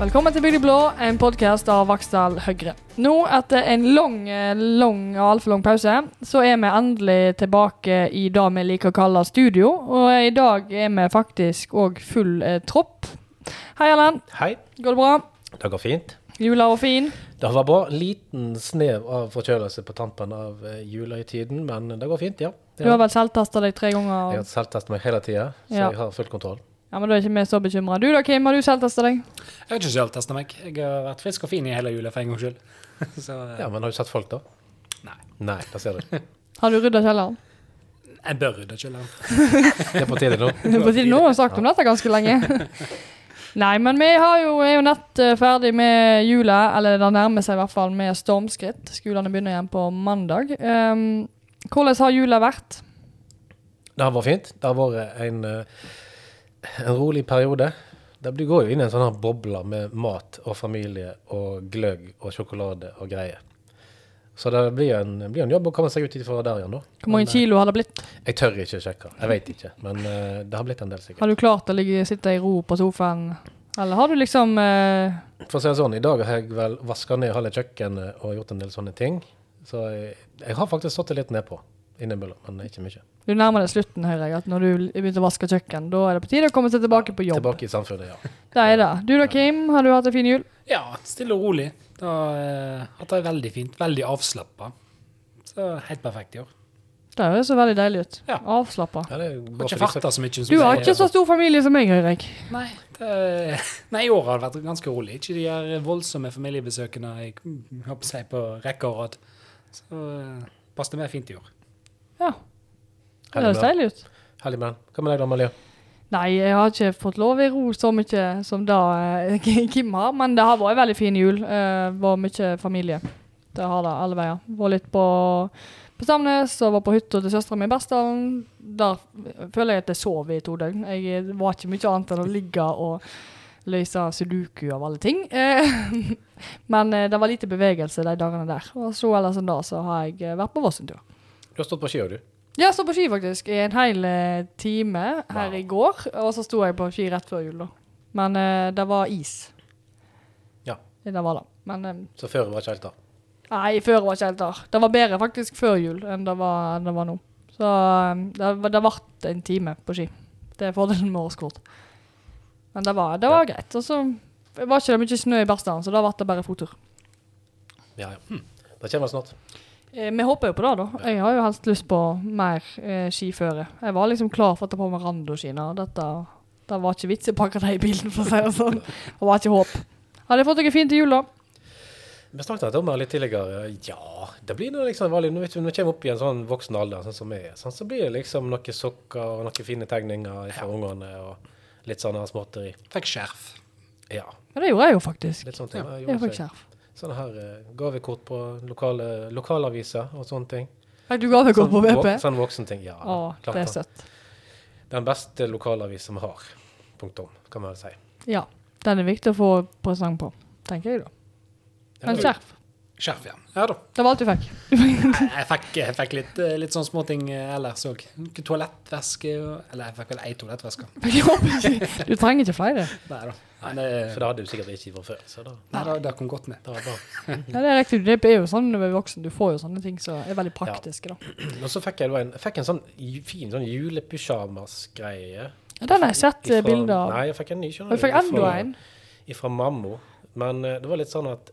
Velkommen til Bygde blå, en podkast av Vaksdal Høyre. Nå, etter en lang, eh, lang og altfor lang pause, så er vi endelig tilbake i det vi liker å kalle studio. Og i dag er vi faktisk òg full eh, tropp. Hei, Erlend. Hei, Går det bra? det går fint. Jula var fin. Det var bra. Liten snev av forkjølelse på tampen av uh, julehøytiden, men det går fint, ja. Du har vel selvtesta deg tre ganger? Jeg har selvtestet meg hele tida, så Ja. jeg har full kontroll. Ja, men Da er ikke vi så bekymra. Du da, Kim, har du selvtesta deg? Jeg har ikke selvtesta meg. Jeg har vært frisk og fin i hele jula for en gangs skyld. Så eh, Ja, Men har du sett folk, da? Nei. Nei, da ser du. Har du rydda kjelleren? jeg bør rydde kjelleren. Det er på tide nå. Det er på tide nå. jeg har sagt om dette ganske lenge. Nei, men vi har jo, er jo nett eh, ferdig med jula, eller det nærmer seg i hvert fall med stormskritt. Skolene begynner igjen på mandag. Um, hvordan har jula vært? Det har vært fint. Det har vært en, eh, en rolig periode. Det går jo inn i en sånn her boble med mat og familie og gløgg og sjokolade og greier. Så det blir en, blir en jobb å komme seg ut ifra der igjen, da. Hvor mange eh, kilo har det blitt? Jeg tør ikke sjekke. Jeg vet ikke. Men uh, det har blitt en del, sikkert. Har du klart å ligge, sitte i ro på sofaen? Eller har du liksom uh... For å si det sånn, i dag har jeg vel vaska ned halve kjøkkenet og gjort en del sånne ting. Så jeg, jeg har faktisk satt det litt nedpå innimellom, men ikke mye. Du nærmer deg slutten, hører jeg. At når du begynte å vaske kjøkken, da er det på tide å komme seg tilbake på jobb. Tilbake i samfunnet, ja. Det er det. Du da, Kim? Har du hatt en fin jul? Ja, stille og rolig. Det har jeg hatt det veldig fint. Veldig avslappa. Så helt perfekt i år. Det høres så veldig deilig ut. Ja. Avslappa. ja ikke farta så mye. som Du har ikke så stor familie som meg, hører. Nei, det, nei, i år har det vært ganske rolig. Ikke de her voldsomme familiebesøkene jeg håper jeg på rekke og rad. Så uh, passet det meg fint i år. Ja. Det høres deilig ut. Herlig den. Hva med deg da, Malia? Nei, jeg har ikke fått lov i ro så mye som da eh, Kim har, men det har vært en veldig fin jul. Det var mye familie. Det har det alle veier. Var litt på, på Stamnes og var på hytta til søstera mi i Bersdalen. Der føler jeg at jeg sov i to døgn. Jeg var ikke mye annet enn å ligge og løse sudoku av alle ting. Eh, men eh, det var lite bevegelse de dagene der. Og så ellers enn da så har jeg eh, vært på Voss en tur. Du har stått på ski, og du. Jeg stod på ski faktisk i en hel eh, time her Wow. i går, og så sto jeg på ski rett før jul da. Men uh, det var is. Ja. Det var det. Men um, Så føret var ikke helt da. nei, før var ikke helt der. Det var bedre faktisk før jul enn det var, enn det var nå. Så um, det, det ble en time på ski. Det er fordelen med årskort. Men det var, det var greit. Og så var ikke det mye snø i Berstad, så da ble det bare fottur. Ja, ja. Hm. Det kommer snart. Eh, vi håper jo på det, da. Jeg har jo helst lyst på mer eh, skiføre. Jeg var liksom klar for å ta på meg randoskina. Dette det var ikke vits i å pakke dem i bilen, for å si det sånn. Det var ikke håp. Hadde jeg fått dere fint til jul, da? Vi snakket om det litt tidligere. Ja, det blir noe liksom vanlig. Når vi kommer opp i en sånn voksen alder, sånn som vi er, sånn, så blir det liksom noen sokker og noen fine tegninger fra ungene og litt sånne småtteri. Fikk skjerf. Ja, Ja, det gjorde jeg jo faktisk. litt sånne ting. Ja, Jeg Jeg fikk seg. skjerf. Sånne her eh, gavekort på lokale, lokalaviser og sånne ting. Fikk du gavekort på Sånn VP? vok- Sånn voksenting, ja. Å, klart det er søtt. Den beste lokalavisen vi har. Punktum, kan man vel si. Ja. Den er viktig å få presang på, tenker jeg da. Ja, skjerf. Skjerf, ja. Ja da. Det var alt du fikk. Jeg fikk, jeg fikk litt, eh, litt sånn småting eh, ellers òg. Toalettveske Eller jeg fikk vel ei ikke- Du trenger ikke flere. Nei da. Nei, det, For det hadde du sikkert ikke fra før. Så da, nei, det, det kom godt med. det var bra. Ja, det er riktig. Det er jo sånn når du er voksen. Du får jo sånne ting som er veldig praktiske, da. Og så fikk jeg, da en, fikk en sånn fin sånn julepysjamas-greie. Ja, den har jeg sett eh, bilder av. Nei, jeg fikk en ny. skjønner du jeg fikk enda en. Ifra mammo. Men eh, det var litt sånn at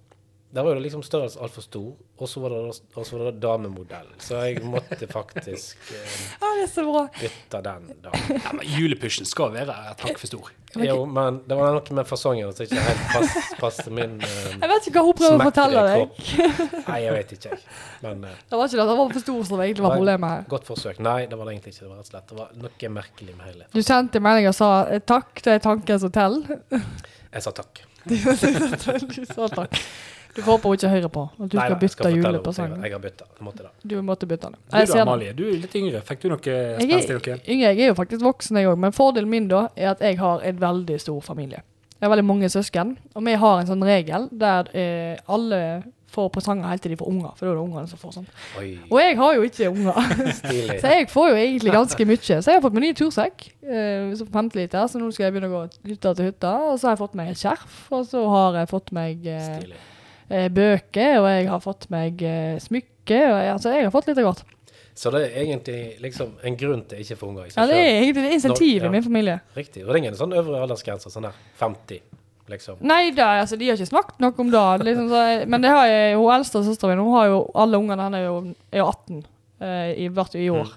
der var jo liksom størrelsen altfor stor, og så var det, også var det damemodell. Så jeg måtte faktisk eh, Ja, det er så bra. bytte den, da. Ja, men Julepushen skal være et hakk for stor. Jo, men det var noe med fasongen som ikke helt pass, passet min eh, Jeg vet ikke hva hun prøver å fortelle deg. Nei, jeg vet ikke, jeg. Men eh, Det var ikke det, det var for stor som egentlig var problemet her. godt forsøk. Nei, det var det egentlig ikke. Det var rett og slett Det var noe merkelig med hele Du sendte melding og sa eh, takk, det er Tankens hotell. Jeg sa takk. du sa takk. Du får håpe hun ikke hører på at du Nei, skal bytte at. Jeg, har bytta. Jeg måtte det. Du måtte bytte den. Du da. Amalie, du er litt yngre. Fikk du noe spenstig. Yngre, jeg er jo faktisk voksen, jeg òg, men fordelen min da er at jeg har en veldig stor familie. Jeg har veldig mange søsken, og vi har en sånn regel der eh, alle får presanger helt til de får unger, for da er det ungene som får sånn. Oi, Og jeg har jo ikke unger, så jeg får jo egentlig ganske mye. Så jeg har fått meg ny tursekk, eh, som 50 liter, så nå skal jeg begynne å gå hytte til hytte. Og så har jeg fått meg et skjerf, og så har jeg fått meg eh, bøker, og jeg har fått meg eh, smykke, og jeg, altså jeg har fått litt av hvert. Så det er egentlig liksom en grunn til ikke å få unger Ja, det er egentlig det insentivet ja. i min familie. Riktig. Og det er ingen sånn øvre aldersgrense, sånn der 50, liksom. Nei, det, altså, de har ikke snakket noe om det. Liksom, så, jeg- men det har jeg, hun eldste søstera min, hun har jo alle ungene hennes er er jo 18 Uh, i, hvert i år.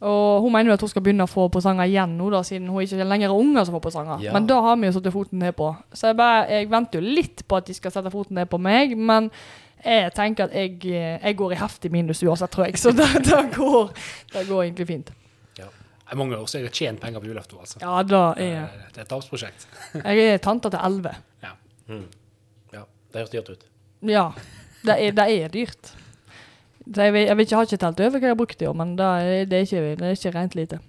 Og hun mener jo at hun skal begynne å få presanger igjen nå, da, siden hun ikke lenger er unger som får presanger. Ja. Men da har vi jo satt foten ned på. Så jeg, bare, jeg venter jo litt på at de skal sette foten ned på meg, men jeg tenker at jeg, eh, jeg går i heftig minus uansett, tror jeg. Så det, det, går, det går egentlig fint. Det er mange år så jeg har tjent penger på julaften. Altså. Ja, da Det er jeg. det er et tapsprosjekt. Jeg er tante til 11. Mm. Ja, det høres dyrt ut. Ja, det er, det er dyrt. Så jeg, jeg ikke ha ikke telt over hva jeg har brukt i år, men det er, det er, ikke, det er ikke rent lite.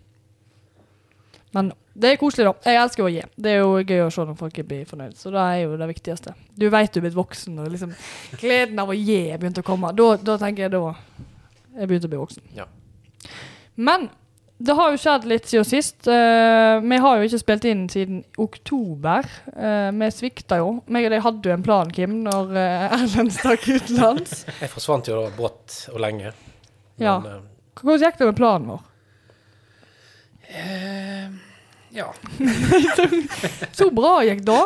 Men det er koselig, da. Jeg elsker å gi. Det er jo gøy å se når folk blir fornøyd. Så det er jo det viktigste. Du vet du er blitt voksen, og liksom gleden av å gi er begynt å komme. Da, da tenker jeg da jeg begynte å bli voksen. Ja. Men det har jo skjedd litt siden sist. Uh, vi har jo ikke spilt inn siden oktober. Uh, vi svikta jo. Meg og deg hadde jo en plan, Kim, når uh, Erlend stakk utenlands. Jeg forsvant jo da brått og lenge. Ja. Men, eh, Hvordan gikk det med planen vår? Ja. Så bra gikk da.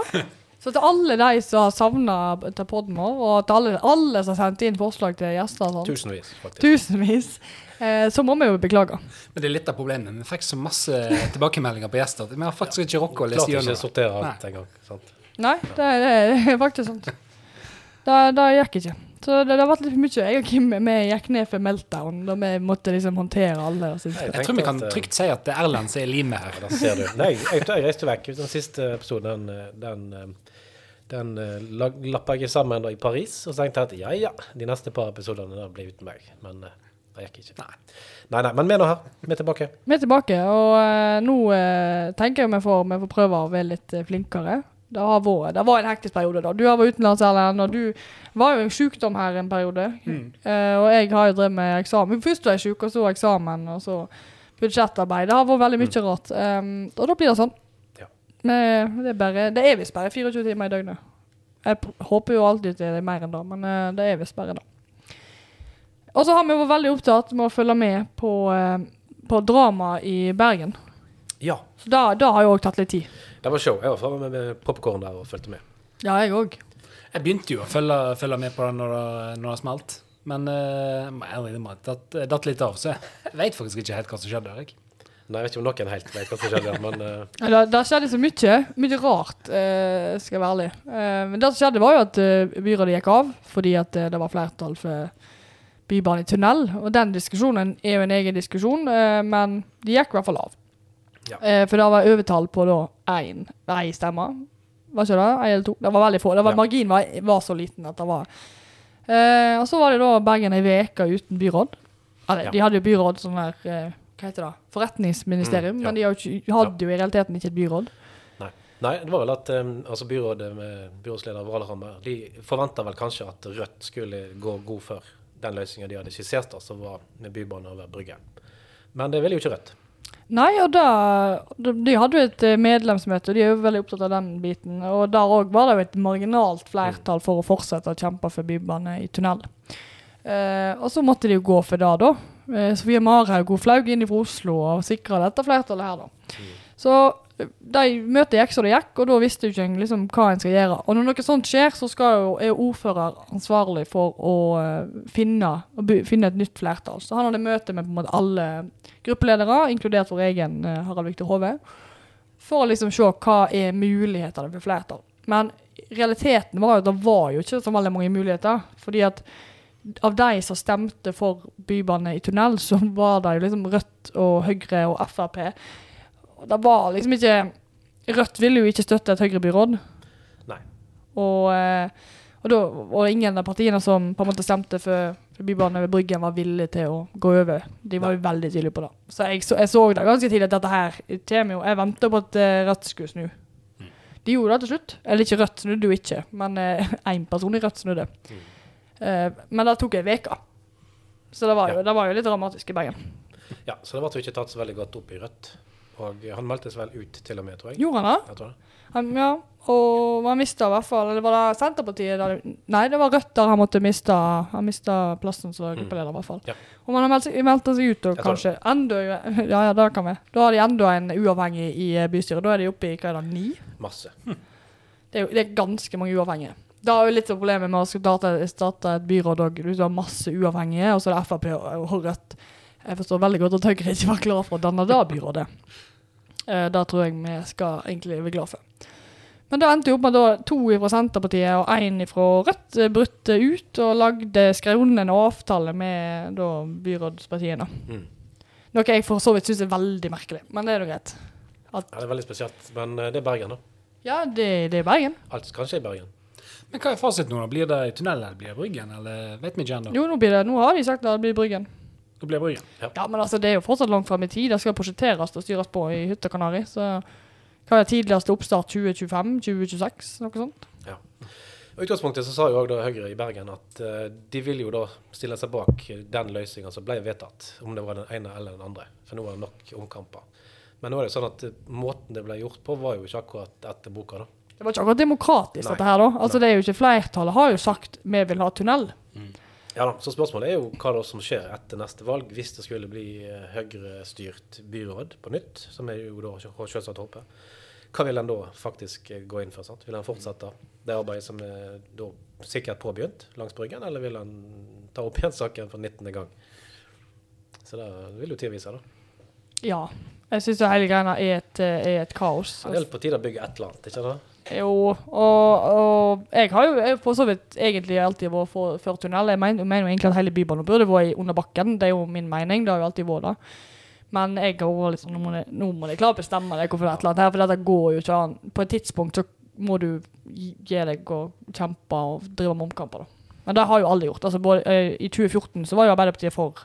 Så til alle de som har savna til podden vår, og til alle, alle som har sendt inn forslag til gjester, og sånt, tusenvis, faktisk. tusenvis, eh, så må vi jo beklage. Men det er litt av problemet. Vi fikk så masse tilbakemeldinger på gjester. Vi har faktisk ikke rukket å lese ikke gjennom. det. sortere alt engang. sant? Nei, det, det er faktisk sant. Det, det gikk ikke. Så det, det har vært litt for mye. Jeg og Kim vi gikk ned for meltdown da vi måtte liksom håndtere alle. Og. Jeg Jeg tror vi kan eh, trygt si at det er Erlend som er limet her. Ja, da ser du. Nei, jeg, jeg reiste vekk. Den siste episoden, den, den, eh, den uh, lappa jeg sammen da i Paris. Og så tenkte jeg at ja, ja, de neste par episodene blir uten meg. Men uh, det gikk ikke. Nei. Nei, nei, men vi er nå her. Vi er tilbake. Vi er tilbake, og uh, nå eh, tenker jeg vi får, vi får prøve å være litt eh, flinkere. Det, har vært, det var en hektisk periode. da. Du har vært utenlands, Erlend, og du var jo en sykdom her en periode. Mm. Eh, og jeg har jo drevet med eksamen. Først var jeg syk, og så eksamen, og så budsjettarbeid. Det har vært veldig mye rart. Um, og da blir det sånn. Men det er, bare, det er visst bare 24 timer i døgnet. Jeg håper jo alltid det er mer enn det, men eh, det er visst bare det. Og så har vi vært veldig opptatt med å følge med på, eh, på drama i Bergen. Ja, Så da, da har jo òg tatt litt tid. det var show. Jeg var framme med, med popkorn der og fulgte med. Ja, jeg òg. Jeg begynte jo å følge, følge med på det når det, når det smalt. Men uh, jeg det datt litt av, så jeg vet faktisk ikke helt hva som skjedde. Jeg. Nei, jeg vet ikke om noen helt vet hva som skjedde, men uh... da, Det, det skjedde så mye. Mye rart, uh, skal jeg være ærlig. Uh, men det som skjedde, var jo at eh, byrådet gikk av fordi at eh, det var flertall for bybane i tunnel. Og den diskusjonen er jo en egen diskusjon, eh, men de gikk i hvert fall av. Ja. Eh, for det var overtall på da én ei stemme. Var ikke det? Én eller to? Det var veldig få. Det var, Ja. Marginen var, var så liten at det var eh, Og så var det da Bergen ei uke uten byråd. Eller, Ja. De hadde jo byråd sånn her eh, Hva heter det? Forretningsministerium. Mm, ja. Men de ikke, hadde jo i realiteten ikke et byråd. Nei, det var vel at um, altså byrådet med byrådsleder Valhammer De forventa vel kanskje at Rødt skulle gå god for den løsninga de hadde skissert, som var med bybane over Brygge. Men det ville jo ikke Rødt. Nei, og da, de, de hadde jo et eh, medlemsmøte, og de er jo veldig opptatt av den biten. Og der òg var det jo et marginalt flertall for å fortsette å kjempe for bybane i tunnel. Eh, og så måtte de jo gå for det, da. Eh, Sofie Marhaug hun flaug inn fra Oslo og sikra dette flertallet her, da. Så eh, de møtet gikk så det gikk, og da visste jo ikke en liksom hva en skal gjøre. Og når noe sånt skjer, så jo, er ordfører ansvarlig for å eh, finne, å finne et nytt flertall. Så han hadde møte med måte alle gruppeledere, inkludert vår egen Harald Viktor Hove, for å liksom se hva er mulighetene for flertall. Men realiteten var jo at det var jo ikke så veldig mange muligheter. fordi at av de som stemte for bybane i tunnel, så var det jo liksom Rødt og Høyre og Frp. Det var liksom ikke Rødt ville jo ikke støtte et Høyre-byråd. Nei. Og, eh, og da var ingen av partiene som på en måte stemte for, for bybane ved Bryggen, var villige til å gå over. De var jo veldig tydelige på det. Så jeg så, jeg så det ganske tidlig at dette her kommer jo Jeg venta på at eh, Rødt skulle snu. De gjorde det til slutt. Eller ikke Rødt snudde jo ikke, men én person i Rødt snudde. Eh, men det tok ei uke. Så det var, jo, Ja. det var jo litt dramatisk i Bergen. Ja, så det ble ikke tatt så veldig godt opp i Rødt. Og han meldte seg vel ut til og med, tror jeg. Gjorde han det? Jeg tror det. Han, ja, og man mista i hvert fall Eller var det Senterpartiet? Der, nei, det var Rødt der han måtte miste Han mista plassen som gruppeleder, i hvert fall. Mm. Ja. Og man har meldt seg, meldte seg ut, og kanskje enda Ja, ja, det kan vi. Da har de enda en uavhengig i eh, bystyret. Da er de oppe i hva er det, ni? Masse. Det er det er ganske mange uavhengige. Det er jo litt av problemet med å starte, starte et byråd òg. Du har masse uavhengige, og så er det Frp og Rødt. Jeg forstår veldig godt at Høyre ikke var klar for å danne det byrådet. Eh, det tror jeg vi skal egentlig være glad for. Men det endte jo opp med da to fra Senterpartiet og én fra Rødt eh, brutte ut og lagde, skrev under en avtale med da byrådspartiene. Mm. Noe jeg for så vidt syns er veldig merkelig, men det er nå greit. Ja, det er veldig spesielt. Men eh, det er Bergen, da. Ja, det, det er Bergen. Alt kanskje i Bergen. Men hva er fasiten nå? da? Blir det tunnel eller blir det Bryggen? Eller vet vi ikke ennå? Jo, nå, blir det, nå har de sagt at det blir Bryggen. Det blir Bryggen. Ja, ja, men altså, det er jo fortsatt langt fram i tid. Det skal prosjekteres og styres på i Hytta Kanari. Så hva er tidligste oppstart? 2025-2026? Noe sånt? Og I utgangspunktet så sa jo da Høyre i Bergen at uh, de vil jo da stille seg bak den løsninga som ble vedtatt, om det var den ene eller den andre. For nå er det nok omkamper. Men nå er det sånn at eh, måten det ble gjort på, var jo ikke akkurat etter boka. da. Det var ikke akkurat demokratisk, Nei. dette her, da. Altså, det er jo ikke Flertallet har jo sagt vi vil ha tunnel. Ja da, Så spørsmålet er jo hva da som skjer etter neste valg, hvis det skulle bli eh, Høyre-styrt byråd på nytt, som er jo da selvsagt håpet. Hva vil en da faktisk eh, gå inn for? sant? Vil en fortsette det arbeidet som er da sikkert påbegynt langs Bryggen, eller vil en ta opp igjen saken for 19. gang? Så det vil jo tid vise, da. Ja. Jeg syns hele greia er eh, er et kaos. Det er på tide å bygge et eller annet, ikke det? Jo, og, og jeg har jo jeg for så vidt egentlig alltid vært for, for tunnel. Jeg mener, mener jo egentlig at hele Bybanen burde vært under bakken. Det er jo min mening. Det har jo alltid vært det. Men jeg har vært litt sånn, nå må de- klare å bestemme deg hvorfor det et eller annet her, for dette går jo ikke an. På et tidspunkt så må du gi gi deg og kjempe og drive med omkamper, da. Men det har jo alle gjort. Altså, både, eh, I 2014 så var jo Arbeiderpartiet for.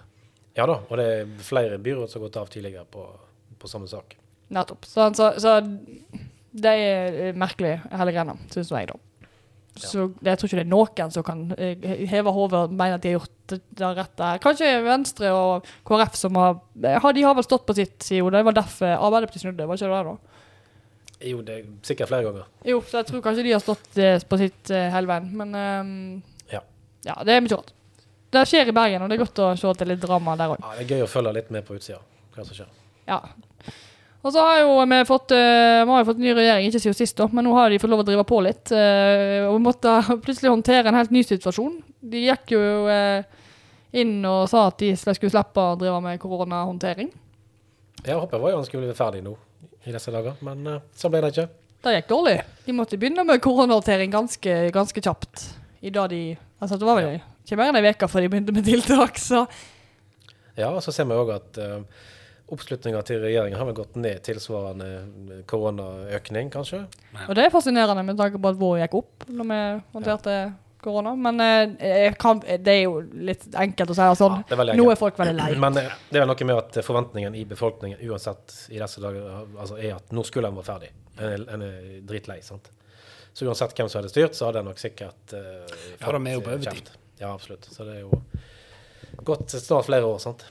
Ja da, og det er flere byråd som har gått av tidligere på, på samme sak. Nettopp. Så, så, så det er eh, merkelig, hele greia, syns jeg, da. Så jeg tror ikke det er noen som kan eh, heve hodet og mene at de har gjort det, rette. Kanskje Venstre og KrF som har eh, De har vel stått på sitt, sier jo. Det var derfor Arbeiderpartiet snudde, var ikke det det, da? Jo, det er sikkert flere ganger. Jo, så jeg tror kanskje de har stått på sitt hele veien. Men um, Ja. ja, det er mye rart. Det skjer i Bergen, og det er godt å se at det er litt drama der òg. Ja, det er gøy å følge litt med på utsida, hva som skjer. Ja. Og så har jo vi fått, uh, vi har fått ny regjering, ikke siden sist, da, men nå har de fått lov å drive på litt. Uh, og vi måtte plutselig håndtere en helt ny situasjon. De gikk jo uh, inn og sa at de skulle slippe å drive med koronahåndtering. Jeg håper var jo han skulle bli ferdig nå i disse dager, men uh, så ble det ikke. Det gikk dårlig. De måtte begynne med koronahåndtering ganske, ganske kjapt. I dag de Altså, det var vel ikke mer enn ei uke før de begynte med tiltak, så Ja, og så ser vi òg at uh, oppslutninga til regjeringen har vel gått ned tilsvarende eh, koronaøkning, kanskje. Og det er fascinerende med tanke på at vår gikk opp når vi håndterte korona. Men eh, kan, det er jo litt enkelt å si sånn. Ja, er Nå er folk veldig lei. Men eh, det er vel noe med at forventningen i befolkningen uansett i disse dager altså, er at nå skulle en være ferdig. En er, en er dritlei, sant. Så uansett hvem som hadde styrt, så hadde en nok sikkert Ja, de er jo på overtid. Ja, absolutt. Så det er jo gått snart flere år, sant.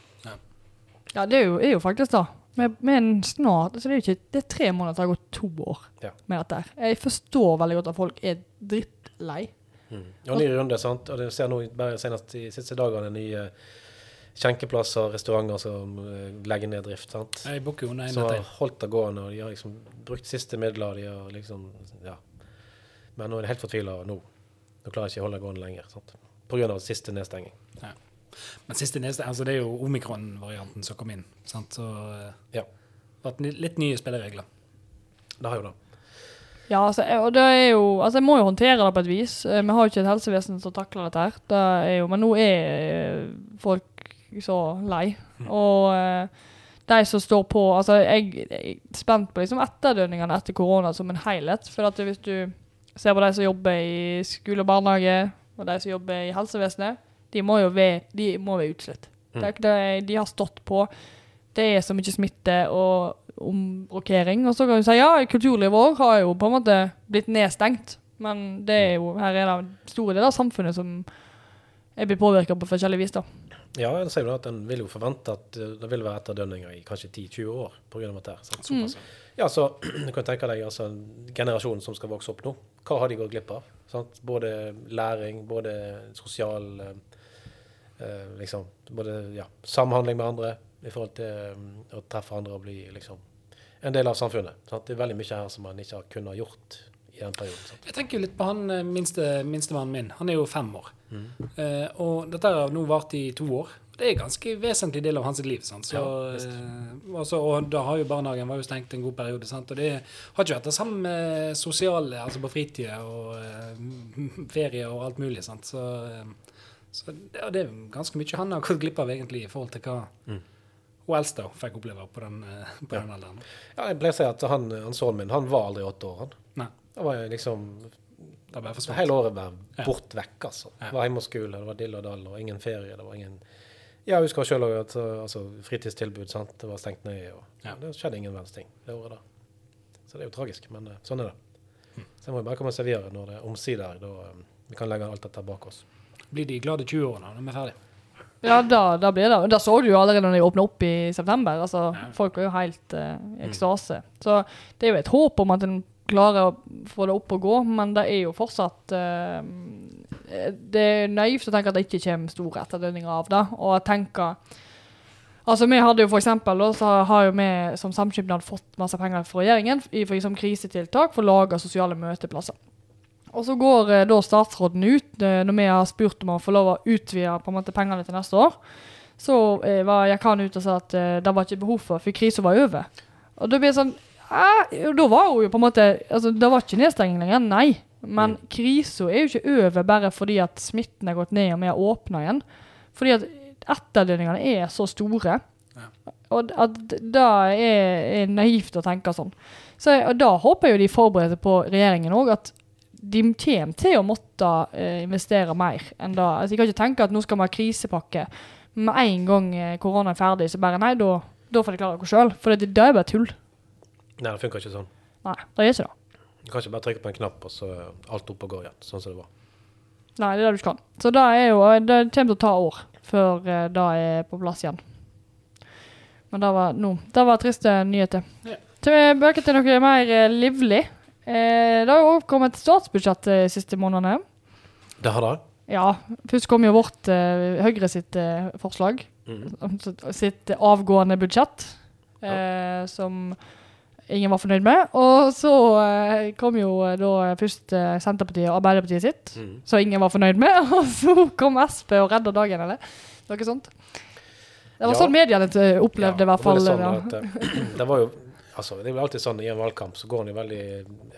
Ja, det er jo, er jo faktisk det. Med, med en snart så det er jo ikke Det er tre måneder til det har gått to år Ja. med dette. her. Jeg forstår veldig godt at folk er drittlei. Mm. Og ny runde, sant. Og det ser nå bare senest de siste dagene nye skjenkeplasser, restauranter som eh, legger ned drift. sant? Jeg booker jo Som har holdt det gående, og de har liksom brukt siste midler. De har liksom, ja. Men nå er de helt fortvila nå. Nå klarer de ikke å holde det gående lenger. sant? Pga. siste nedstenging. Men siste neste, altså det er jo omikron-varianten som kom inn. Sant? Så eh, Ja. vært ni- litt nye spilleregler. Det har jo det. Ja, altså, og det er jo Altså, jeg må jo håndtere det på et vis. Eh, Vi har jo ikke et helsevesen som takler dette her. Det er jo, men nå er eh, folk så lei. Og eh, de som står på Altså, jeg jeg er spent på liksom etterdønningene etter korona som en helhet. For at hvis du ser på de som jobber i skole og barnehage, og de som jobber i helsevesenet, de må jo være, de må være utslitt. Mm. Det, de har stått på. Det er så mye smitte og omrokering. Og så kan du si ja, kulturlivet vår har jo på en måte blitt nedstengt. Men det er jo, her er det store deler av samfunnet som er blitt påvirka på forskjellig vis, da. Ja, jeg sier jo at en vil jo forvente at eh, det vil være etterdønninger i kanskje 10-20 år pga. dette. sant? Mm. Ja, så du kan tenke deg altså, generasjonen som skal vokse opp nå. Hva har de gått glipp av? Sant? Både læring, både sosial eh, liksom, Både ja, samhandling med andre i forhold til eh, å treffe andre og bli liksom, en del av samfunnet. Sant? Det er veldig mye her som man ikke har kunnet gjort i den perioden. Sant? Jeg tenker jo litt på han minstemannen minste, min. Han er jo fem år. Mm. Eh, og dette har nå vart i to år. Det er en ganske vesentlig del av hans liv. Så, Ja, eh, også, og da har jo barnehagen var jo stengt en god periode. Sant? Og det har ikke vært det samme sosiale, altså på fritida og eh, ferie og alt mulig. Sant? Så, eh, så det, det er ganske mye han har gått glipp av egentlig i forhold til hva Mm. da fikk oppleve på den, eh, på Ja. den alderen. Ja, jeg pleier å si at han, han sønnen min han var aldri åtte år. Han. Nei. Han var jo liksom Det bare forsvant. hele året bare Ja. bort vekk, altså. Ja. Var hjemme og skole, det var dill og dall, og ingen ferie. det var ingen... Ja, jeg husker sjøl òg at altså, fritidstilbud sant? det var stengt ned. og Ja. Det skjedde ingen verdens ting det året da. Så det er jo tragisk, men eh, sånn er det. Mm. Så jeg må jo bare komme seg videre når det er omsider. Da eh, vi kan legge alt dette bak oss. Blir de glade 20-årene når vi er ferdig? Ja, da, da blir det. Da så du jo allerede når de åpna opp i september. altså Ja. Folk var jo helt eh, i ekstase. Så det er jo et håp om at en klarer å få det opp og gå, men det er jo fortsatt eh, Det er naivt å tenke at det ikke kommer store etterdønninger av det. Og jeg tenker Altså, vi hadde jo for eksempel, så har jo vi som samskipnad fått masse penger fra regjeringen i, for, som krisetiltak for å lage sosiale møteplasser. Og så går eh, da statsråden ut eh, når vi har spurt om å få lov å utvide på en måte pengene til neste år. Så eh, var, kan ut og sa at eh, det var ikke behov for, for krisen var over. Og da blir det sånn eh, Da var hun jo på en måte altså Det var ikke nedstenging lenger, nei. Men Mm. krisen er jo ikke over bare fordi at smitten er gått ned og vi har åpna igjen. Fordi at etterdønningene er så store. Ja. Og at det er, er naivt å tenke sånn. Så og da håper jeg jo de forbereder på regjeringen òg, at de kommer til å måtte eh, investere mer enn da. Altså, jeg kan ikke tenke at nå skal vi ha krisepakke med en gang eh, korona er ferdig, så bare nei, da, får de klare dere sjøl. For det, det er bare tull. Nei, det funker ikke sånn. Nei, det gjør ikke det. Du kan ikke bare trykke på en knapp, og så er alt opp og går igjen, sånn som det var. Nei, det er det du ikke kan. Så det er jo Det kommer til å ta år før eh, det er på plass igjen. Men det var nå. Det var triste nyheter. Ja. Tilbake til noe mer eh, livlig. Eh, det har jo kommet et statsbudsjett de siste månedene. Det har det. Ja, først kom jo vårt eh, Høyre sitt eh, forslag. Mm. Sitt avgående budsjett. Eh, som ingen var fornøyd med. Og så eh, kom jo eh, da først eh, Senterpartiet og Arbeiderpartiet sitt Mm. som ingen var fornøyd med. Og så kom Sp og redda dagen, eller? Noe sånt. Det var Ja. sånn mediene eh, opplevde, i hvert fall. det, var sånn at, eh, det var jo altså, det er jo alltid sånn i en valgkamp så går en jo veldig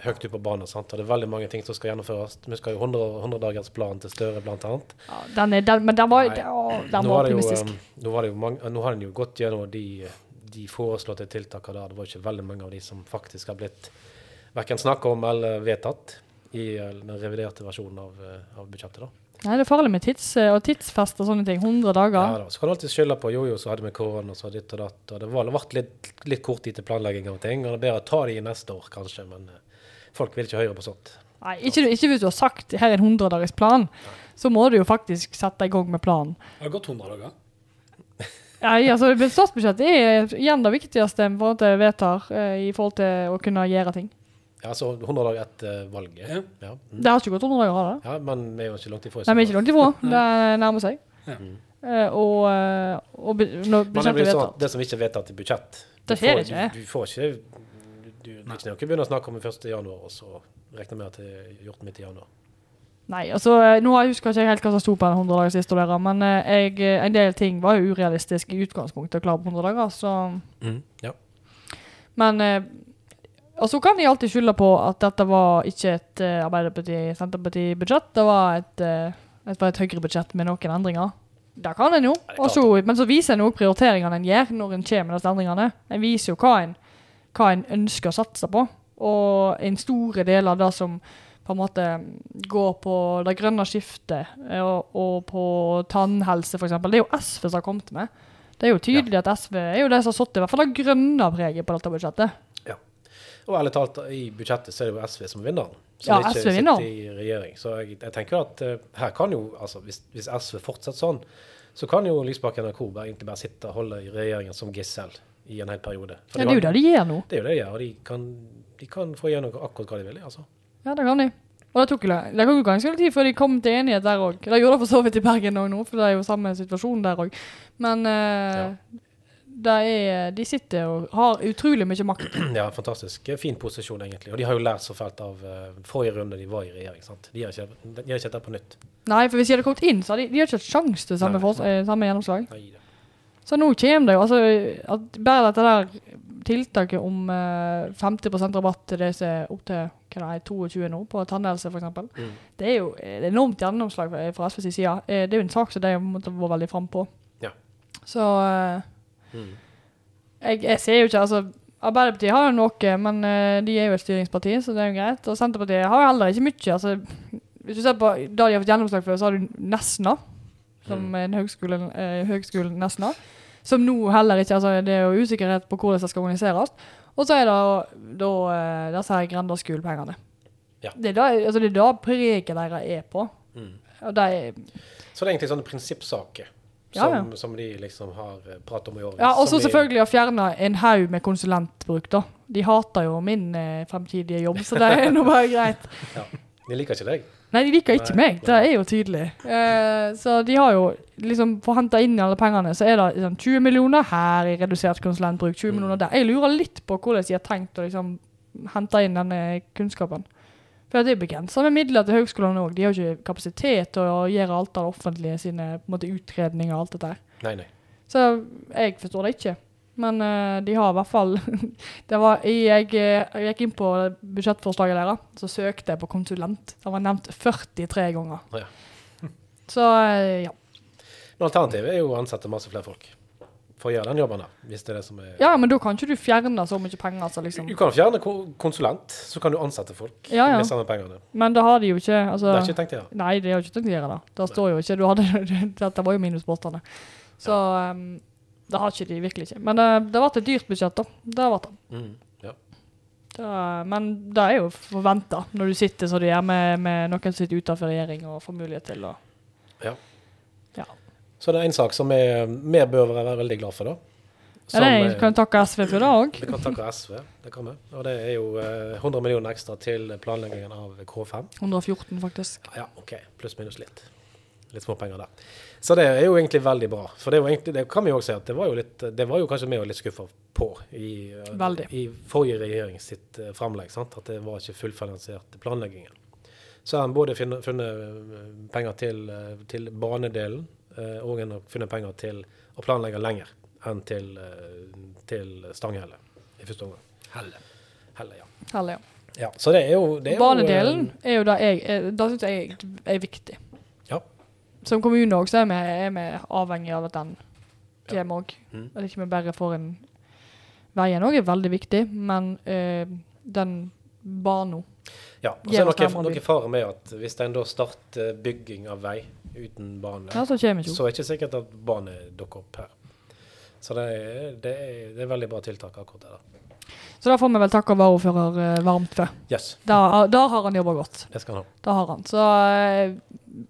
høyt ut på banen. Sant? Og det er veldig mange ting som skal gjennomføres. Vi skal jo 100 100-dagersplan til Støre, annet. Ja, den er, den, men den var, Nei. å, den var jo, optimistisk. um, nå, jo mange, nå har en jo gått gjennom de, de foreslåtte tiltakene der. Det var ikke veldig mange av de som faktisk har blitt verken snakka om eller vedtatt i uh, den reviderte versjonen av, uh, av budsjettet. da. Nei, det er farlig med tids, og tidsfest og sånne ting. 100 Ja, da. Så kan du alltid skylde på jojo, så hadde vi korona, så ditt og datt. Og det var- det ble litt, litt kort tid til planlegging av ting. Og det er bedre å ta det i neste år, kanskje. Men uh, folk vil ikke høre på sånt. Nei, ikke, ikke hvis du har sagt her er en 100 dagers plan, så må du jo faktisk sette i gang med planen. Det har gått 100 dager. Nei, altså, Statsbudsjettet er igjen det viktigste en vedtar eh, i forhold til å kunne gjøre ting. Ja, så 100 dager etter valget. Ja. Ja. Mm. Det har ikke gått 100 dager, har det? ja, men vi er jo ikke langt ifra. Nei, vi er ikke langt ifra. Det nærmer seg. Ja. Mm. Eh, og, eh, og be- når det budsjettet blir er sånn vedtatt det som ikke er vedtatt i budsjett Det skjer får- ikke. Du, du får ikke du, du er ikke begynne å snakke om i 1. januar, og så regne med at det er gjort midt i januar. Nei, altså, eh, nå husker jeg ikke helt hva som sto på den 100 dagers lista der, men jeg, en del ting var jo urealistisk i utgangspunktet å klare på 100 dager, så Ja. Men Og så kan de alltid skylde på at dette var ikke et uh, Arbeiderparti-Senterparti-budsjett. Det var et, uh, et, et Høyre-budsjett med noen endringer. Det kan en jo. Ja, er Og så- men så viser en òg prioriteringene en gjør når en kommer med disse endringene. En viser jo hva en, hva en ønsker å satse på. Og en store del av det som på en måte går på det grønne skiftet eh, og, og på tannhelse, f.eks. Det er jo SV som har kommet med. Det er jo tydelig at SV er jo de som har satt i hvert fall det grønne preget på dette budsjettet. Og ærlig talt, i budsjettet så er det jo SV som er vinneren. Som Ja, ikke SV sitter i regjering. Så jeg, jeg tenker at uh, her kan jo, altså hvis, hvis SV fortsetter sånn, så kan jo Lysbakken og Korberg egentlig bare sitte og holde i regjeringen som gissel i en hel periode. For Ja, det er jo det de gjør nå. Det er jo det de gjør, og de kan, de kan få gjennom akkurat hva de vil. altså. Ja, det kan de. Og det tok jo det tok ganske lang tid før de kom til enighet der òg. Det gjorde det for så vidt i Bergen òg nå, for det er jo samme situasjon der òg. Men uh, det er, de sitter og har utrolig mye makt. Ja, fantastisk. Eh, Fin posisjon, egentlig. Og de har jo lært så fælt av uh, forrige runde de var i regjering. sant? De har ikke, de har ikke dette på nytt. Nei, for hvis de hadde kommet inn, så hadde de, de hadde ikke hatt sjanse til samme, nei. eh, samme gjennomslag. Nei, det. Så nå kommer det jo altså, at Bare dette der tiltaket om eh, 50 rabatt til det som er opp til hva det er, 22 nå, på tannhelse f.eks. Mm. Det er jo et enormt gjennomslag fra- fra SVs side. Eh, Det er jo en sak som de har måttet være veldig frampå. Ja. Så eh, Mm. jeg, jeg ser jo ikke Altså, Arbeiderpartiet har jo noe, men uh, de er jo et styringsparti, så det er jo greit. Og Senterpartiet har jo heller ikke mye. Altså, hvis du ser på det de har fått gjennomslag for, så har du Nesna, som Mm. er en høgskole, eh, høgskole Nesna. Som nå heller ikke altså Det er jo usikkerhet på hvordan det skal organiseres. Og så er det da eh, disse her Grenda-skolepengene. Ja. Det er da altså det er da preget deres er på. Mm. Er, Så det er egentlig sånne prinsippsaker som, ja. som de liksom har eh, pratet om i år. ja, og så selvfølgelig de- å fjerne en haug med konsulentbruk, da. De hater jo min eh, fremtidige jobb, så det er nå bare greit. Ja. De liker ikke deg. Nei, de liker ikke Nei, meg. Det er jo tydelig. Eh, så de har jo liksom For å hente inn alle pengene, så er det liksom 20 millioner her i redusert konsulentbruk. 20 Mm. millioner der. Jeg lurer litt på hvordan de har tenkt å liksom hente inn denne kunnskapen. For det er begrensa med midler til høgskolene òg. De har ikke kapasitet til å gjøre alt av det offentlige sine måte, utredninger og alt dette her. Nei, nei. Så jeg forstår det ikke. Men uh, de har i hvert fall det var, jeg, jeg, jeg gikk inn på budsjettforslaget deres, så søkte jeg på konsulent. Det var nevnt 43 ganger. Ja. Så uh, ja. Men alternativet er jo å ansette masse flere folk for å gjøre den jobben da, Hvis det er det som er ja, men da kan ikke du fjerne så mye penger. altså, liksom. Du kan fjerne konsulent, så kan du ansette folk Ja, ja. med samme pengene. Men det har de jo ikke. Altså, Det har ikke tenkt å gjøre. Nei, de har ikke tenkt å gjøre det. Det står jo ikke. Du hadde, dette var jo minusbåtene. Så um, det har ikke de virkelig ikke. Men det, det har vært et dyrt budsjett, da. Det har vært det. Mm. Ja. Det, men det er jo forventa når du sitter som du gjør med, med noen som sitter utenfor regjering og får mulighet til å Ja. Ja. Så det er en sak som vi bør være veldig glad for, da. Ja, det eh, kan takke SV for det òg. Vi kan takke SV, det kan vi. Og det er jo eh, 100 millioner ekstra til planleggingen av K5. 114, faktisk. Ja, OK. Pluss minus litt. Litt småpenger der. Så det er jo egentlig veldig bra. For det, egentlig, det kan vi jo også si at det var jo, litt, det var jo kanskje vi litt skuffa på i, eh, i forrige regjering sitt eh, framlegg. Sant? At det var ikke fullfinansiert planleggingen. Så har en både funnet, funnet eh, penger til, eh, til banedelen, eh, og en har funnet penger til å planlegge lenger enn til, eh, til Stanghelle i første omgang. Helle. Helle, ja. Helle, ja. ja. Så det er jo det er Banedelen jo, er jo det jeg Det syns jeg er viktig. Ja. Som kommune òg, så er vi, er vi avhengig av at den Ja. kommer òg. Mm. At ikke vi bare får en Veien òg er veldig viktig, men øh, den banen Ja, og så er det noe, noe fare med at hvis en da starter bygging av vei uten barnet, Ja, så så er det ikke sikkert at barnet dukker opp her. Så det er, det er, det er veldig bra tiltak akkurat det der. Så da får vi vel takke varaordfører eh, varmt for. Yes, Da, da har han jobba godt. det skal han ha. Da har han. Så eh,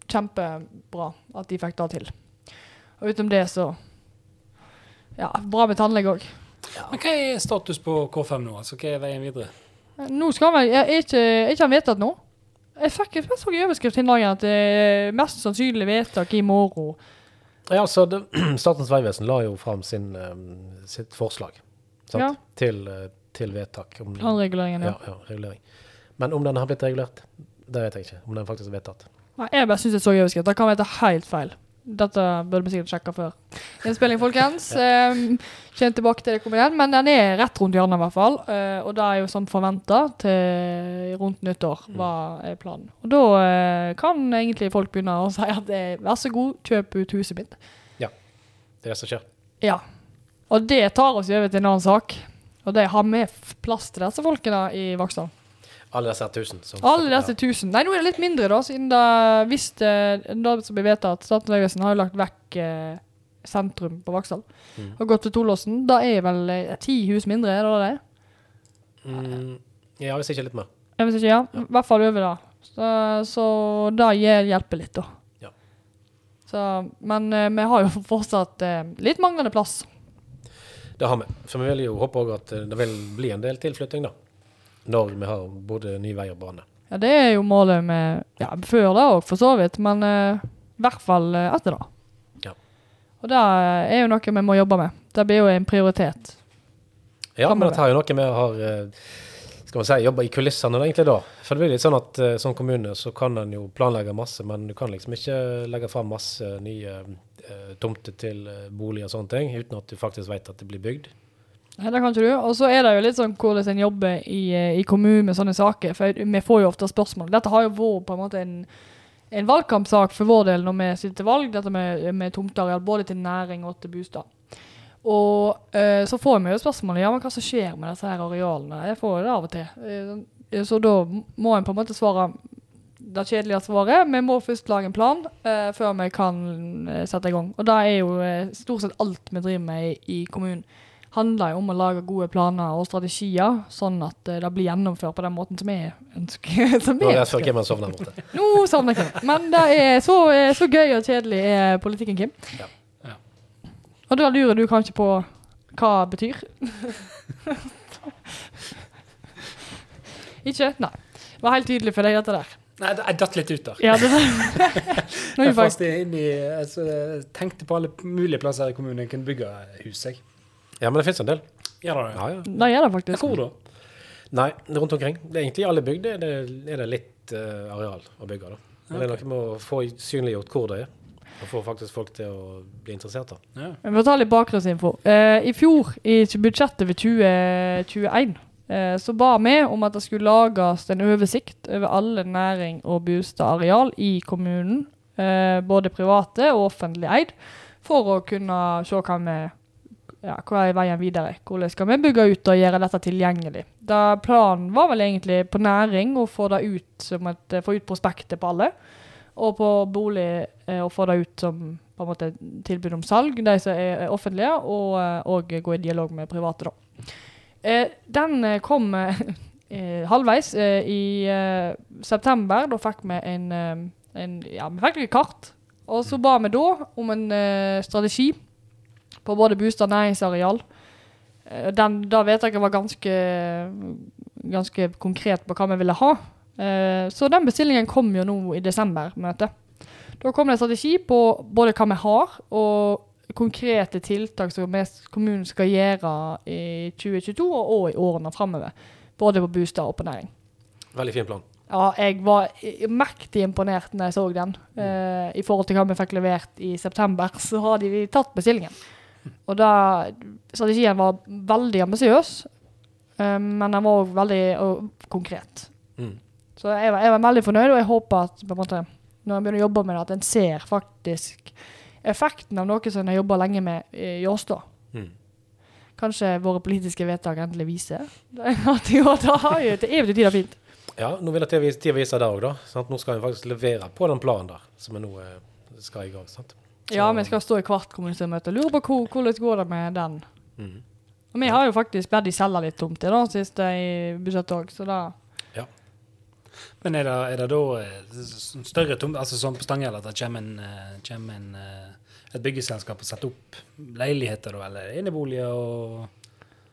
kjempebra at de fikk det til. Og utenom det, så Ja, bra med tannlege òg. Men hva er status på K5 nå? Altså, hva er veien videre? Nå skal vi Er ikke, er ikke han vedtatt nå? Jeg fikk jeg så i overskrift dagen at det er mest sannsynlig vedtak i morgen. Ja, så det, Statens vegvesen la jo fram sin, eh, sitt forslag? Ja. Til, eh, til vedtak. Om, Planreguleringen, ja. ja, ja, regulering. Men om den har blitt regulert, det vet jeg ikke. Om den faktisk er vedtatt. Nei, jeg bare syns jeg så i overskrift. Det kan være helt feil. Dette burde vi sikkert sjekke før innspilling, folkens. Kjent Kjenn tilbake til det kommer igjen. Men den er rett rundt hjørnet, i hvert fall. Eh, og det er jo som forventa til rundt nyttår, hva er planen. Og da eh, kan egentlig folk begynne å si at eh, vær så god, kjøp ut huset mitt. Ja. Det er det som skjer. Ja. Og det tar oss over til en annen sak. Og det har vi plass til disse folkene i Vaksdal. Alle disse tusen. Som, Alle disse tusen. Nei, nå er det litt mindre, da, siden da hvis det, da som blir vedtatt Statens vegvesen har jo lagt vekk eh, sentrum på Vaksdal Mm. og gått til Tolåsen. Da er vel eh, ti hus mindre, er det det? Mm, ja, hvis ikke litt mer. Ja, hvis ikke, ja. I hvert fall over det. Så, så det hjelper litt, da. Ja. Så, men eh, vi har jo fortsatt eh, litt manglende plass. Det har vi. For vi vil jo håpe òg at eh, det vil bli en del tilflytting, da. Når vi har både ny vei og bane. Ja, det er jo målet med Ja, før det òg, for så vidt, men uh, i hvert fall eh, etter det. Ja. Og det er jo noe vi må jobbe med. Det blir jo en prioritet. Ja, men det er jo noe vi har ha skal man si, jobbe i kulissene da, egentlig da. For det blir litt sånn at uh, som kommune så kan en jo planlegge masse, men du kan liksom ikke legge fram masse nye uh, tomter til uh, bolig og sånne ting, uten at du faktisk vet at det blir bygd. Nei, det kan ikke du. Og så er det jo litt sånn hvordan en jobber i, eh, i kommunen med sånne saker. For vi får jo ofte spørsmål. Dette har jo vært på en måte en, en valgkampsak for vår del når vi sitter til valg, dette med, med tomteareal både til næring og til bostad. Og eh, så får vi jo spørsmålet ja, men hva som skjer med disse her arealene. Jeg får jo det av og til. Eh, så da må en på en måte svare det kjedelige svaret. Vi må først lage en plan eh, før vi kan eh, sette i gang. Og det er jo eh, stort sett alt vi driver med i, i kommunen handler jo om å lage gode planer og strategier, sånn at eh, det blir gjennomført på den måten som jeg ønsker. som Nå jeg så ønsker. Kim sovner der borte. Nå savner jeg ikke Men det er så, eh, så gøy og kjedelig er politikken, Kim. Ja. Ja. Og da lurer du kanskje på hva det betyr? ikke? Nei. Det var helt tydelig for deg, dette der. Nei, jeg datt litt ut der. Ja, det Nå er Jeg inn i, altså, jeg tenkte på alle mulige plasser i kommunen jeg kunne bygge hus. Jeg. Ja, men det fins en del. Ja, da, ja. Ja, ja. Det gjør det faktisk. Hvor da? Nei, rundt omkring. Det er egentlig i alle bygder er det, er det litt eh, areal å bygge. da. Men det er noe med å få synliggjort hvor det er, og få faktisk folk til å bli interessert. da. Ja. Jeg får ta litt bakgrunnsinfo. Eh, I fjor, i budsjettet for 2021, eh, så ba vi om at det skulle lages en oversikt over alle næring- og bostadareal i kommunen. Eh, både private og offentlig eid. For å kunne se hva vi ja, hva er veien videre? Hvordan skal vi bygge ut og gjøre dette tilgjengelig? Da planen var vel egentlig på næring å få ut et, få ut prospektet på alle. Og på bolig eh, å få det ut som måte tilbud om salg, de som er er offentlige, og, eh, og gå i dialog med private. da. Eh, den eh, kom eh, eh, halvveis eh, i eh, september. Da fikk vi en, eh, en Ja, vi fikk et kart. Og så ba vi da om en eh, strategi på både bostad og næringsareal. Eh, Den, da vedtaket var ganske, ganske konkret på hva vi ville ha. Eh, så den bestillingen kom jo nå i desember-møtet. Da kom det en strategi på både hva vi har, og konkrete tiltak som kommunen skal gjøre i 2022 og, i årene framover. Både på bostad og på næring. Veldig fin plan. Ja, jeg var mektig imponert når jeg så den. Mm. I forhold til hva vi fikk levert i september, så har de tatt bestillingen. Og da Strategien var veldig ambisiøs, eh, men den var òg veldig uh, konkret. Mm. Så jeg var, jeg var veldig fornøyd, og jeg håper at på en måte, når jeg begynner å jobbe med det, at en ser faktisk effekten av noe som en har jobba lenge med i Åstad. Mm. Kanskje våre politiske vedtak endelig viser at jo, det har jo til evig tid er fint. Ja, nå vil jeg til å vise det òg, da. Sant? Nå skal vi faktisk levere på den planen der, som vi nå eh, skal i gang. sant? Ja, vi skal stå i hvert kommunestyremøte og lure på hvor, hvordan går det med den. Mm. Og vi har jo faktisk bedt de selge litt tomter da, sist i budsjettet òg, så da Men er det, er det da eh, større tomt, altså sånn på Stanghelle at det kommer, en, eh, kommer en, eh, et byggeselskap og setter opp leiligheter eller eneboliger og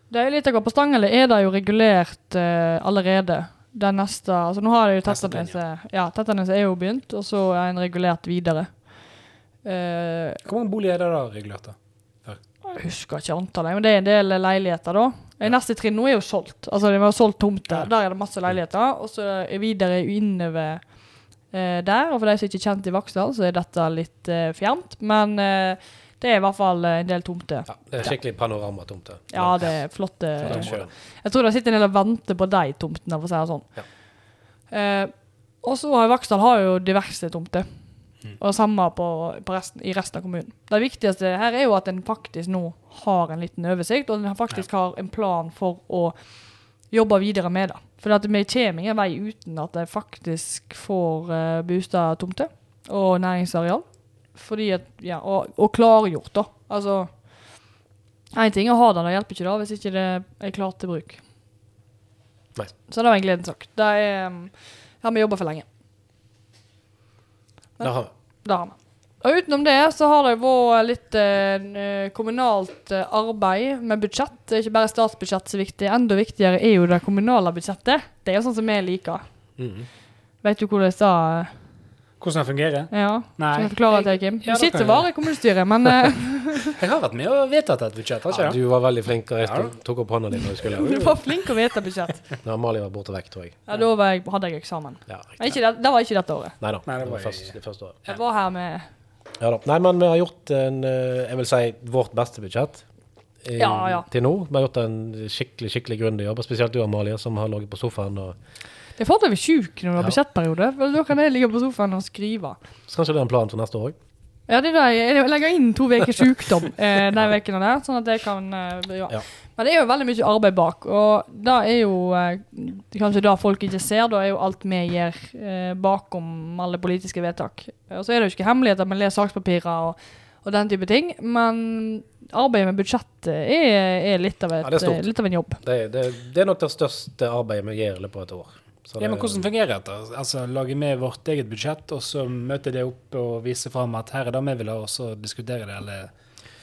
Det er litt akkurat på Stanghelle er det jo regulert uh, allerede. Det neste Altså nå har det jo Tettaneset Ja, Tettaneset er jo begynt, og så er en regulert videre. Eh, Hvor mange boliger er det da regulert? da? jeg husker ikke antallet, men det er en del leiligheter, da. Ja. Neste trinn nå er jo solgt. Altså det har solgt tomter. Der er det masse leiligheter. Og så er videre innover eh, der. Og for de som ikke er kjent i Vaksdal, så er dette litt eh, fjernt. Men eh, det er i hvert fall eh, en del tomter. Ja, det er skikkelig panoramatomter. Ja, det er flotte. Fra. Jeg tror det sitter en del og venter på de tomtene, for å si det sånn. Ja. Eh, og så har Vaksdal har jo diverse tomter. Mm. Og samme på, på resten, i resten av kommunen. Det viktigste her er jo at en faktisk nå har en liten oversikt, og en faktisk har en plan for å jobbe videre med det. For at vi kommer ingen vei uten at de faktisk får uh, bostadtomter og næringsareal. Fordi at, ja, og, og klargjort, da. Altså Én ting er å ha det, det hjelper ikke da hvis ikke det er klart til bruk. Nei. Så det var en gledens sak. Det er um, har vi jobba for lenge. Det har vi. Det har vi. Og utenom det så har det vært litt eh, kommunalt eh, arbeid med budsjett. Det er ikke bare statsbudsjett som er viktig. Enda viktigere er jo det kommunale budsjettet. Det er jo sånn som vi liker. Mm. Vet du hvordan det? Hvordan det fungerer? Ja, Nei. skal jeg forklare deg, Kim? Ja, Du det sitter bare i kommunestyret, men eh, Jeg har vært med og vedtatt et budsjett, Ja, ikke jeg? du var veldig flink og Ja. tok opp hånda di når du skulle. du var flink å vite budsjett. Da Amalie var borte vekk, tror jeg. Ja, Da var jeg, hadde jeg eksamen. Ja, Men ikke det, det var ikke dette året. Nei da. Nei, det det var var i- det første året. Jeg var her med Ja da. Nei, men vi har gjort en, eh, jeg vil si, vårt beste budsjett i, Ja, ja. til nå. Vi har gjort en skikkelig skikkelig grundig jobb, spesielt du, Amalie, som har ligget på sofaen. og Det er det bli sjuk når det Ja. budsjettperiode. for Da kan jeg ligge på sofaen og skrive. Så kanskje det er en plan for neste år? Ja, det er det. Jeg jeg legger inn to uker sykdom eh, de ukene der, sånn at jeg kan eh, ja. Ja. Men det er jo veldig mye arbeid bak, og da er jo eh, kanskje det folk ikke ser. Da er jo alt vi gjør eh, bakom alle politiske vedtak. Og så er det jo ikke hemmeligheter at å leser sakspapirer og, og den type ting, men arbeidet med budsjettet er, er, litt, av et, Ja, det er stort. eh, litt av en jobb. Det, det, det er nok det største arbeidet vi gjør i løpet av et år. Så Ja, men Hvordan fungerer dette? Altså, Lager vi vårt eget budsjett, og så møter det opp og viser fram at her er det vi vil ha, og så diskuterer det, eller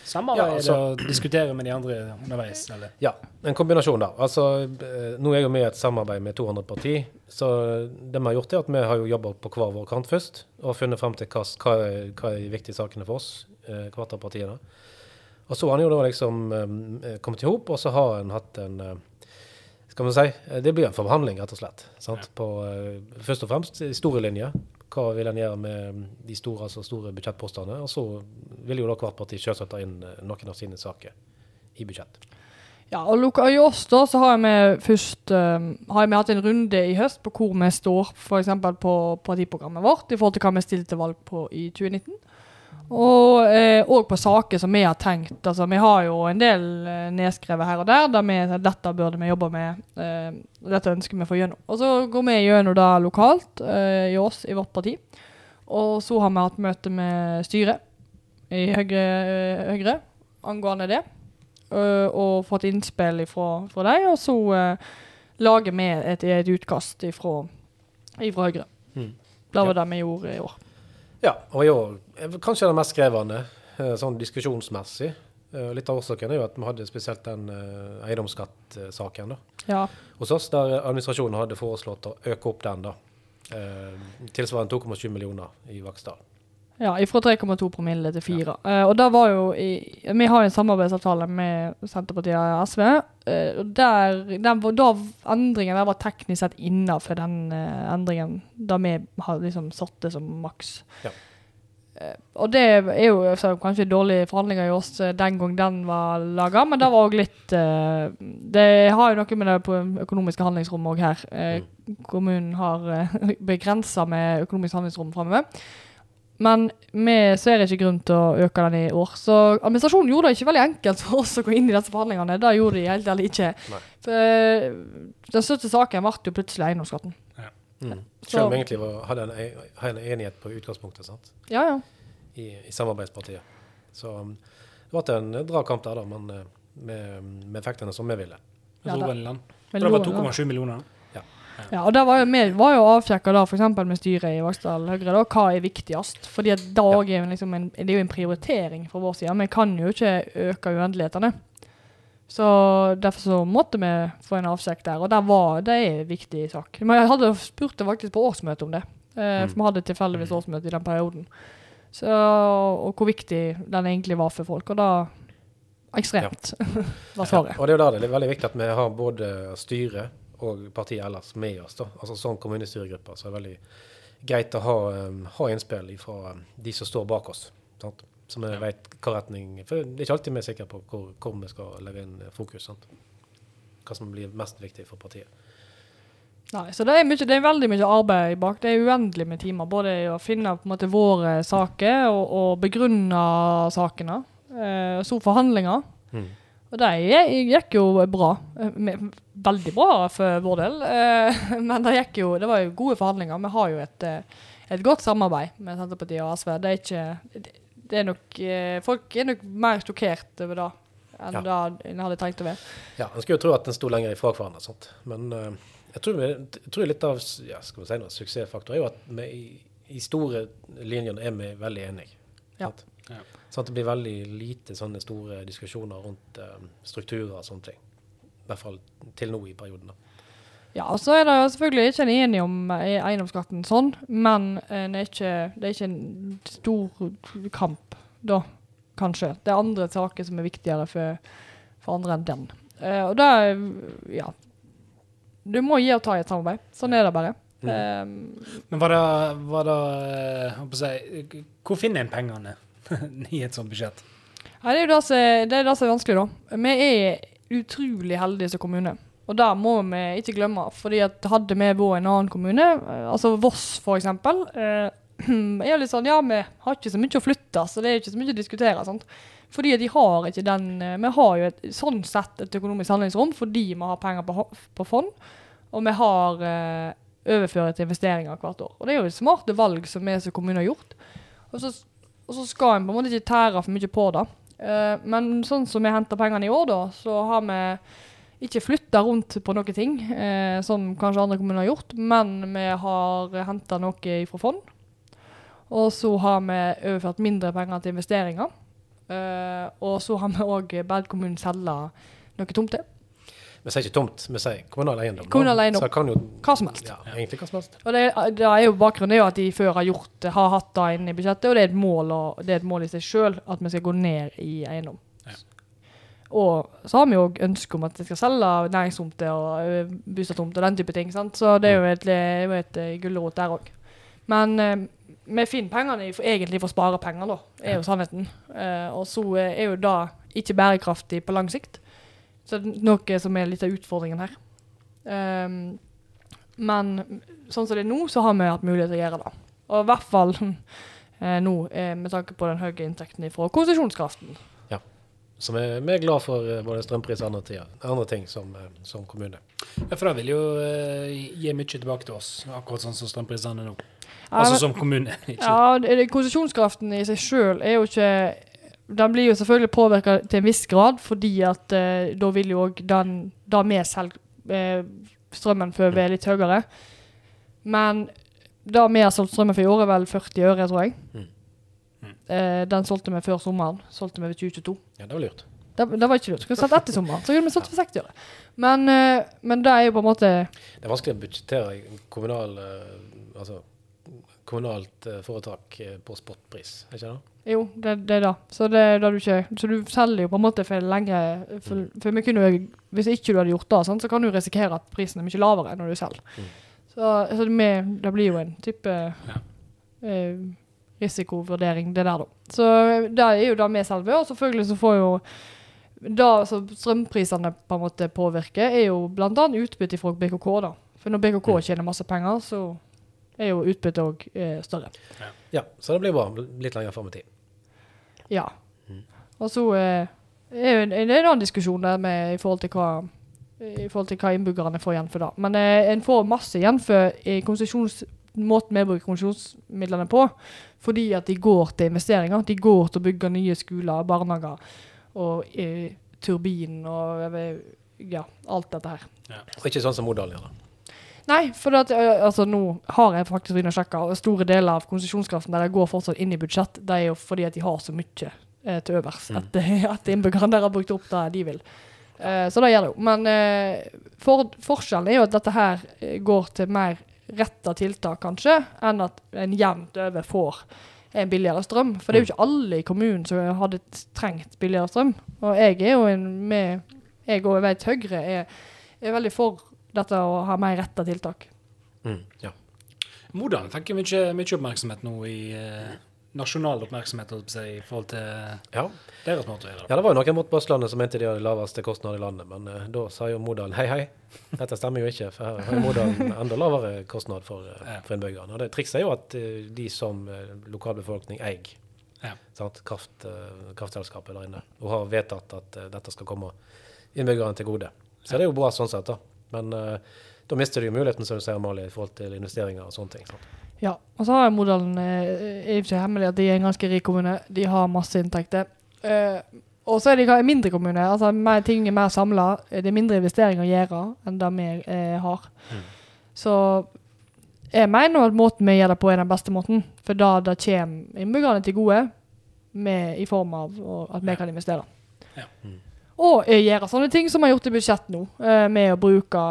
samarbeider Ja, altså- og diskutere med de andre underveis? eller? Ja, en kombinasjon da. Altså, eh, nå er jeg jo med i et samarbeid med to andre partier, så det vi har gjort er at vi har jo jobbet på hver vår kant først, og funnet frem til hva, hva, er, hva er de viktige sakene for oss, eh, hvert av partiene. Og så har han jo da liksom eh, kommet i hop, og så har han hatt en, skal man si, eh, det blir en forhandling rett og slett, sant? På, eh, først og fremst i store linjer. Hva vil han gjøre med de store, altså store budsjettpostene, og så vil jo da hvert parti selvsagt ta inn eh, noen av sine saker i budsjett. Ja, og loka- i oss da, så har vi først eh, har vi hatt en runde i høst på hvor vi står f.eks. på partiprogrammet vårt i forhold til hva vi stilte til valg på i 2019. Og eh, på saker som vi har tenkt. altså Vi har jo en del eh, nedskrevet her og der der vi dette burde vi jobbe med. Eh, dette ønsker vi å få gjennom. Og så går vi gjennom det lokalt eh, i oss, i vårt parti. Og så har vi hatt møte med styret i Høyre, eh, Høyre angående det. øh, og fått innspill fra dem, og så lager vi et, et utkast ifra, ifra Høyre. Mm. Det var det vi gjorde i år. Ja, og i år kanskje det mest krevende, eh, sånn diskusjonsmessig. Eh, Litt av årsaken er jo at vi hadde spesielt den eh, eiendomsskattsaken. Ja. hos oss, der administrasjonen hadde foreslått å øke opp den da. Tilsvarende 2,7 millioner i Vaksdal. Ja, fra 3,2 promille til 4. Eh, og da var jo i, Vi har jo en samarbeidsavtale med Senterpartiet og SV. Uh, der, den, da endringen der var teknisk sett innafor den uh, endringen da vi har liksom satt det som maks. Ja. Og det er jo så, kanskje dårlige forhandlinger i oss den gang den var laga, men det var òg litt Det har jo noe med det på økonomiske handlingsrommet òg her. Mm. Kommunen har uh, begrensa med økonomisk handlingsrom framover. Men vi ser ikke grunn til å øke den i år. Så administrasjonen gjorde det ikke veldig enkelt for oss å gå inn i disse forhandlingene. Det gjorde de helt ærlig ikke. Nei. For eh, den største saken ble jo plutselig eiendomsskatten. Mm. Selv om vi egentlig var, hadde en, en enighet på utgangspunktet sant? Ja, ja. I, i samarbeidspartiet. Så um, det ble en dragkamp der, da, men eh, med, med effektene som vi ville. Ja, det, det var 2,7 millioner. Ja, og der var jo, vi var jo avsjekka da, f.eks. med styret i Vaksdal Høyre, da, hva er viktigst. Fordi at da Ja. er liksom en, det er jo en prioritering fra vår side. Vi kan jo ikke øke uendelighetene. Så derfor så måtte vi få en avsjekk der, og der var, det er en viktig sak. Men jeg hadde spurt det faktisk på årsmøtet om det. Eh, Mm. For vi hadde tilfeldigvis årsmøte i den perioden. Så, og hvor viktig den egentlig var for folk. Og da ekstremt, var svaret. Og det er jo da det er veldig viktig at vi har både styret og partiet ellers med oss. da. Altså Som kommunestyregrupper så er det veldig greit å ha, um, ha innspill fra um, de som står bak oss. Sant? Så vi vet hva retning For det er ikke alltid vi er sikre på hvor, hvor vi skal legge inn fokus. Sant? Hva som blir mest viktig for partiet. Nei, så det er, mye, det er veldig mye arbeid bak. Det er uendelig med timer. Både i å finne på en måte våre saker og, og begrunne sakene. Eh, så forhandlinger. Mm. Og det gikk- jo bra. Eh, Veldig bra for vår del. Eh, men det gikk jo Det var jo gode forhandlinger. Vi har jo et, eh, et godt samarbeid med Senterpartiet og SV. Det er ikke det- er nok Folk er nok mer sjokkert over det enn Ja. det en hadde tenkt å være. Ja, En skulle jo tro at en sto lenger ifra hverandre, sant? men Jeg tror, vi, jeg tror litt av ja, skal vi si noe, suksessfaktor er jo at vi i, i store linjer er vi veldig enige. Ja. Ja. Sånn at det blir veldig lite sånne store diskusjoner rundt eh, strukturer og sånne ting. I hvert fall til nå i perioden. da. Ja, og så er det jo selvfølgelig ikke en enig om eh, eiendomsskatten sånn, men eh, det er ikke, det er ikke en stor kamp da, kanskje. Det er andre saker som er viktigere for, for andre enn den. Uh, og det er, ja, du må gi og ta i et samarbeid. Sånn er det bare. Mm. Um, Men hva da, hva da, Hvor finner en pengene i et sånt budsjett? Ja, det er jo det som er, er, vanskelig, da. Vi er utrolig heldige som kommune. Og det må vi ikke glemme. fordi hadde vi vært en annen kommune, eh, altså Voss f.eks., eh, er jo litt sånn Ja, vi har ikke så mye å flytte, så det er ikke så mye å diskutere. sant? Fordi de har ikke den eh, Vi har jo et, sånn sett et økonomisk handlingsrom fordi vi har penger på, på fond, og vi har overfører til investeringer hvert år. Og det er jo smarte valg som vi som kommune har gjort. Og så, og så skal en på en måte ikke tære for mye på det. Uh, men sånn som vi henter pengene i år, da, så har vi ikke flytta rundt på noen ting, uh, som kanskje andre kommuner har gjort, men vi har henta noe fra fond. Og så har vi overført mindre penger til investeringer. Uh, og så har vi òg bedt kommunen selge noe tomter. Vi sier ikke tomt, vi sier kommunal eiendom. Kommunal eiendom. Så kan jo Hva som helst. Ja, egentlig hva som helst. Og det, det er jo Bakgrunnen er jo at de før har gjort har hatt det inne i budsjettet, og det er et mål, og, det er et mål i seg sjøl at vi skal gå ned i eiendom. Ja. Og så har vi jo ønske om at de skal selge næringstomter og ø, boligtomter og den type ting. sant? Så det er jo et, det er et eh, gulrot der òg. Men eh, vi finner pengene for, egentlig for å spare penger, da, er jo sannheten. Eh, og så er jo det ikke bærekraftig på lang sikt. Så det er noe som er litt av utfordringen her. Um, men sånn som det er nå, så har vi hatt mulighet til å gjøre det. Og i hvert fall eh, nå, eh, med tanke på den høye inntekten fra konsesjonskraften. Så vi, vi er glad for eh, både strømpris og andre, tider, andre ting som, som kommune. Ja, for det vil jo eh, gi mye tilbake til oss, akkurat sånn som strømprisene er nå. Ja, Altså men- som kommune. Ja, konsesjonskraften i seg sjøl er jo ikke Den blir jo selvfølgelig påvirka til en viss grad, fordi at eh, da vil jo òg den Da vi selger eh, strømmen for være litt høyere. Men da vi har solgt strømmen for i år, er vel 40 øre, tror jeg. Mm. Mm. Eh, den solgte vi før sommeren. Solgte vi ved 2022. Ja, det var lurt. Det, det var ikke lurt. Skulle solgt etter sommeren, så kunne vi solgt for 60 øre. Men, eh, men det er jo på en måte Det er vanskelig å budsjettere kommunal, eh, altså, kommunalt eh, foretak eh, på spotpris, er ikke det? Jo, det, det er det. Så det er det du ikke Så du selger jo på en måte for lenge For, for vi kunne jo Hvis ikke du hadde gjort det, sånn, så kan du risikere at prisen er mye lavere når du selger. Mm. Så, så med, det blir jo en type eh, risikovurdering, det der, da. Så det er jo det vi selger. Og selvfølgelig så får jo det som strømprisene på en måte påvirker, er jo bl.a. utbytte fra BKK. da. For når BKK Mm. tjener masse penger, så er jo utbyttet òg eh, større. Ja, så det blir bra. Litt lenger fram i tid. Ja. Mm. Og så eh, er jo en, en annen diskusjon der med i forhold til hva i forhold til hva innbyggerne får igjen for det. Men eh, en får masse igjen for eh, måten vi bruker konsesjonsmidlene på. Fordi at de går til investeringer. De går til å bygge nye skoler, barnehager og eh, turbin og ja, alt dette her. Og ikke sånn som Modalen gjør. da. Nei, for at, altså, nå har jeg faktisk vært og sjekka, og store deler av konsesjonskraften der det går fortsatt inn i budsjett, det er jo fordi at de har så mye eh, til øvers. Mm. At, at innbyggerne der har brukt opp det de vil. Eh, så det gjør det jo. Men eh, for, forskjellen er jo at dette her går til mer retta tiltak, kanskje, enn at en jevnt over får en billigere strøm. For det er jo ikke alle i kommunen som hadde trengt billigere strøm. Og jeg er jo en med Jeg og jeg vet Høyre er, er veldig for dette å ha mer retta tiltak. Mm, ja. Modalen fikk mye, mye oppmerksomhet nå i eh, nasjonal oppmerksomhet i forhold til Ja. deres måte å gjøre det. ja, det var jo noen mot på som mente de hadde laveste kostnad i landet, men eh, da sa jo Modalen hei, hei. Dette stemmer jo ikke, for her har Modalen enda lavere kostnad for, eh, Ja. for innbyggerne. Og det trikset er jo at eh, de som lokalbefolkning eier Ja. sant? Kraft, kraftselskapet der inne, og har vedtatt at dette skal komme innbyggerne til gode. Så det er jo bra sånn sett, da. Men uh, da mister de jo muligheten, som du sier, Amalie, i forhold til investeringer og sånne ting. Sant? Ja, og så har modellen eh, er ikke hemmelig at de er en ganske rik kommune. De har masse inntekter. Uh, Og så er de en mindre kommune. altså mer, Ting er mer samla. Det er mindre investeringer å gjøre enn det vi eh, har. Mm. Så jeg mener at måten vi gjør det på, er den beste måten. For da det kommer innbyggerne til gode med, i form av at vi kan investere. Ja. Mm. Og eh, gjøre sånne ting som vi har gjort i budsjett nå, eh, med å bruke,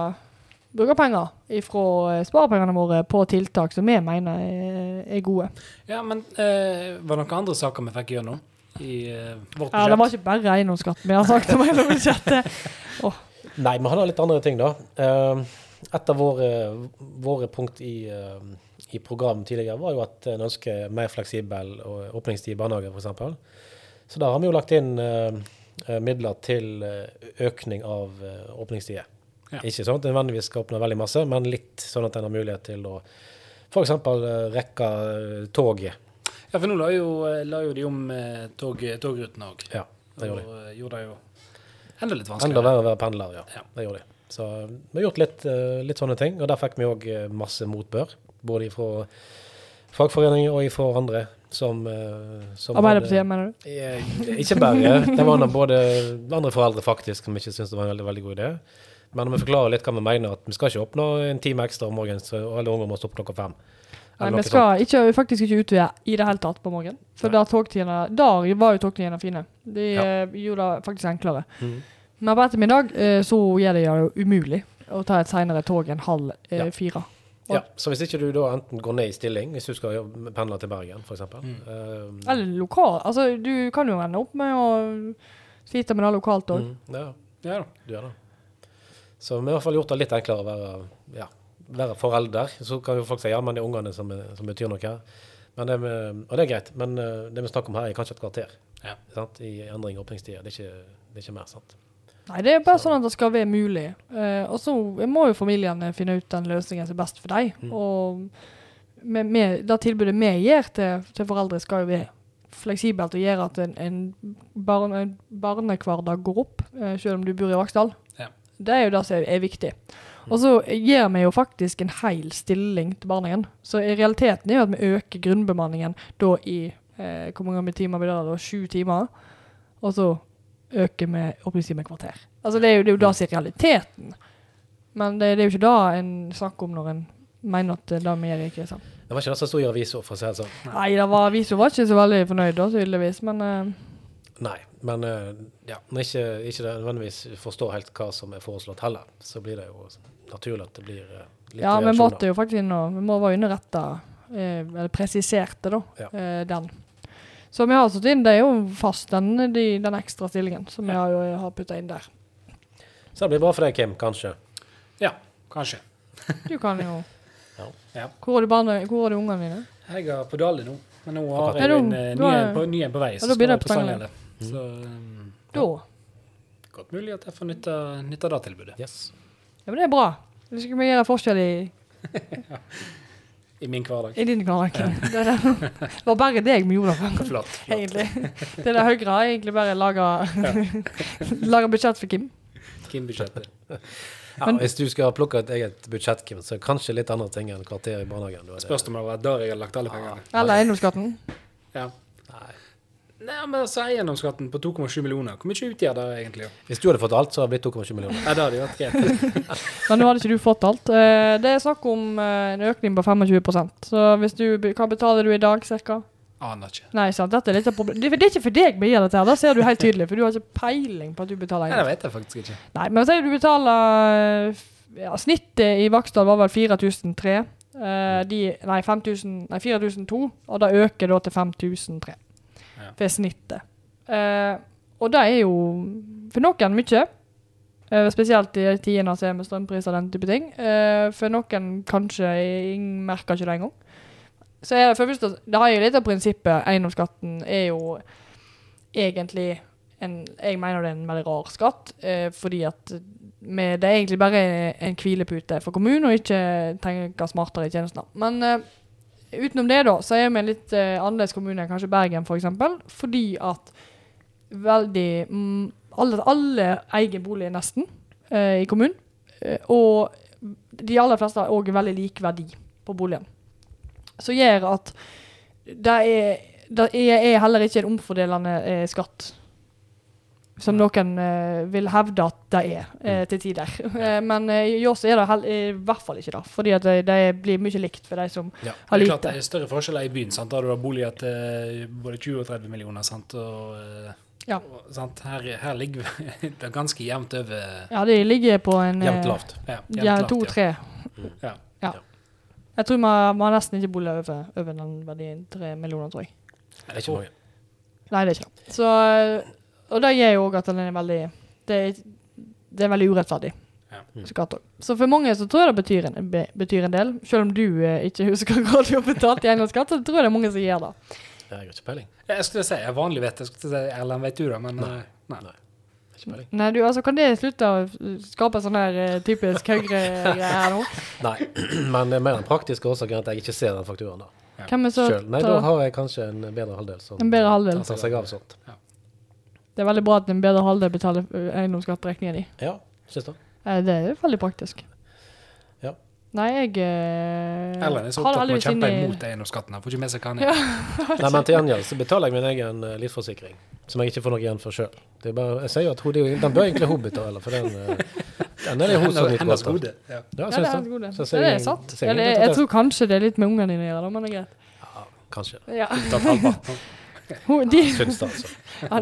bruke penger fra sparepengene våre på tiltak som vi mener er, er gode. Ja, men eh, var det noen andre saker vi fikk gjennom i eh, vårt Ja, det var ikke bare eiendomsskatten vi har sagt om hele budsjettet. Nei, vi hadde litt andre ting, da. Eh, Et av våre, våre punkt i, eh, i programmet tidligere var jo at en ønsker mer fleksibel åpningstid i barnehager, f.eks. Så da har vi jo lagt inn eh, eh, midler til eh, økning av eh, åpningstider. Ja. Ikke sånn at en nødvendigvis skal åpne veldig masse, men litt sånn at en har mulighet til å f.eks. rekke eh, toget. Ja, for nå la jo, eh, la jo de om eh, tog, togrutene òg. Ja, det gjorde de. Og eh, gjorde det jo enda litt Enda vanskeligere. verre å være pendler, ja. Ja. Det gjorde de. Så vi har gjort litt, eh, litt sånne ting, og der fikk vi òg masse motbør. Både fra fagforeninger og fra andre som, eh, som Arbeiderpartiet, hadde- mener du? Jeg, Ikke bare. Det var både andre foreldre faktisk som ikke syntes det var en veldig, veldig god idé. Men vi forklarer litt hva vi mener, at vi skal ikke oppnå en time ekstra om morgenen, så alle unger må stoppe opp klokka fem. Nei, vi skal ikke, faktisk ikke utvide i det hele tatt på morgen. For da der var jo togtidene fine. De Ja. eh, gjorde det faktisk enklere. Mm. Men på ettermiddag eh, så gjør det jo umulig å ta et senere tog enn halv eh, Ja. fire. Ja, så hvis ikke du da enten går ned i stilling, hvis du skal pendle til Bergen f.eks. Mm. Uh, Eller lokal. Altså, du kan jo ende opp med å slite med det lokalt òg. mm, ja, Ja da. du gjør det. Så vi har i hvert fall gjort det litt enklere å være, ja, være forelder. Så kan jo folk si ja, men det er ungene som, er- som betyr noe her. Men det med, og det er greit, men eh, det vi snakker om her, er kanskje et kvarter Ja. sant? i endring i åpningstider. Det, det er ikke mer. sant? Nei, det er bare Så- sånn at det skal være mulig. Uh, og så må jo familiene finne ut den løsningen som er best for dem. Mm. Og med, med, det tilbudet vi gir til, til foreldre, skal jo være fleksibelt og gjøre at en, en, barne, en barnehverdag går opp, uh, selv om du bor i Vaksdal. Ja. Det er jo det som er, er viktig. Og så gir vi jo faktisk en hel stilling til barnehagen. Så i realiteten er jo at vi øker grunnbemanningen da i eh, Hvor mange timer blir det da? Sju timer. Og så øker med åpningstid med kvarter. Altså det er jo, det er jo det som er realiteten. Men det, det er jo ikke det en snakker om når en mener at det gjør, ikke er sant. Det var ikke det som sto i avisa, for å si det sånn. Nei, det var, avisa var ikke så veldig fornøyd, da, tydeligvis. Men uh... Nei, men uh, ja, når ikke, ikke nødvendigvis forstår helt hva som er foreslått heller, så blir det jo naturlig at det blir uh, litt ja, vi måtte jo faktisk inn og Vi må være underretta, eh, eller presiserte, da, Ja. eh, den. Så jeg har satt inn, det er jo fast, den, de, den ekstra stillingen som jeg har, jo- har putta inn der. Så det blir bra for deg, Kim, kanskje. Ja, kanskje. Du kan jo Ja. Hvor er, barne, hvor er du ungene dine? Jeg er på Dali nå, men nå har jeg en eh, ny en på, ny en på vei. Så da blir det på Stanghelle. Mm. Så Da? godt mulig at jeg får nytte, nytte av det tilbudet Yes. Ja, men det er bra. Det skal vi gjøre forskjell i, i min hverdag. i din hverdag. Det, er det. det var bare deg vi gjorde det for, Flott. flott. egentlig. Det der Høyre har egentlig bare laga ja. budsjett for Kim. Kim-budsjettet. Ja, Men- hvis du skal plukke et eget budsjett, Kim, så kanskje litt andre ting enn kvarter i barnehagen. Spørs om det var der jeg hadde lagt alle pengene. Eller eiendomsskatten. Ja. Nei. Men altså Eiendomsskatten på 2,7 millioner, hvor mye utgjør det egentlig? Hvis du hadde fått alt, så hadde det blitt 2,7 millioner. Nei, det hadde jo vært greit. Men nå hadde ikke du fått alt. Eh, Det er snakk om eh, en økning på 25% Så hvis du, hva betaler du i dag, cirka? Aner ikke. Nei, sant, dette er litt av problemet. Det, det er ikke for deg vi gjør dette her, det ser du helt tydelig, for du har ikke peiling på at du betaler Nei, det vet jeg faktisk ikke. Nei, men si du betaler eh, ja, Snittet i Vaksdal var vel 4003. Uh, de, nei, 5000 Nei, 4002, og det øker da til 5003 For snittet. Eh, og det er jo for noen mye. Eh, spesielt i de tidene som er med strømpriser og den type ting. Eh, for noen kanskje ingen merker ikke det engang. Så er det for første, det har jo litt av prinsippet. Eiendomsskatten er jo egentlig en Jeg mener det er en veldig rar skatt, fordi at med, det er egentlig bare en hvilepute for kommunen, og ikke tenke smartere i tjenestene. Men utenom det, da, så er vi en litt eh, annerledes kommune enn kanskje Bergen, f.eks. For eksempel, fordi at veldig mm, alle, alle eier bolig nesten eh, i kommunen. Eh, og de aller fleste har òg veldig lik verdi på boligen. Så gjør at det er, det er heller ikke en omfordelende eh, skatt. Som noen eh, vil hevde at det er eh, til tider. Eh, men eh, i oss er det hel i hvert fall ikke det. Fordi at det, det blir mye likt for de som Ja. har Det er klart det er større forskjeller i byen. sant? Da har du boliger til både 20 og 30 millioner. sant? Og, eh, Ja. og, sant? Her, her ligger det ganske jevnt over Ja, de ligger på en eh, Jevnt lavt. ja, jevnt to-tre. Ja. Ja. Jeg tror man, man har nesten ikke bolig over, over den verdien. Tre millioner, tror jeg. Det er ikke mange. Nei, det er ikke det. Så, eh, og det gjør jo òg at den er veldig det er, det er veldig urettferdig. Ja. Mm. Så for mange så tror jeg det betyr en, be, betyr en del. Selv om du eh, ikke husker hva du har betalt i eiendomsskatt, så tror jeg det er mange som gjør det. Jeg har ikke peiling. Jeg skulle si, jeg vanlig vet jeg skulle si, Erlend, vet du det? Men Nei. eh, nei. Nei. Peiling. Nei, du, altså Kan det slutte å skape sånn her eh, typisk Høyre-greier nå? Nei, men det er mer den praktiske årsaken at jeg ikke ser den fakturaen da. Hvem er så Selv. Nei, da har jeg kanskje en bedre halvdel som halvdel. tar seg av sånt. Det er veldig bra at en bedre halvdel betaler eh, di. Ja, synes du? Eh, Det er veldig praktisk. Ja. Nei, jeg eh, Erlend er så opptatt med å kjempe inni- imot eiendomsskatten. Får ikke med seg hva han er. Nei, men til gjengjeld så betaler jeg min egen eh, livsforsikring, som jeg ikke får noe igjen for sjøl. Jeg sier jo at hun, det den bør egentlig hun betale, for den, eh, den er det hun som nyter godt av. Ja. Det er hennes gode. Så Ja, det er sant. Jeg, jeg jeg tror kanskje det er litt med ungene dine å gjøre, men det er greit. Ja, kanskje. Ja. Hun, de, syns det, altså. Ja,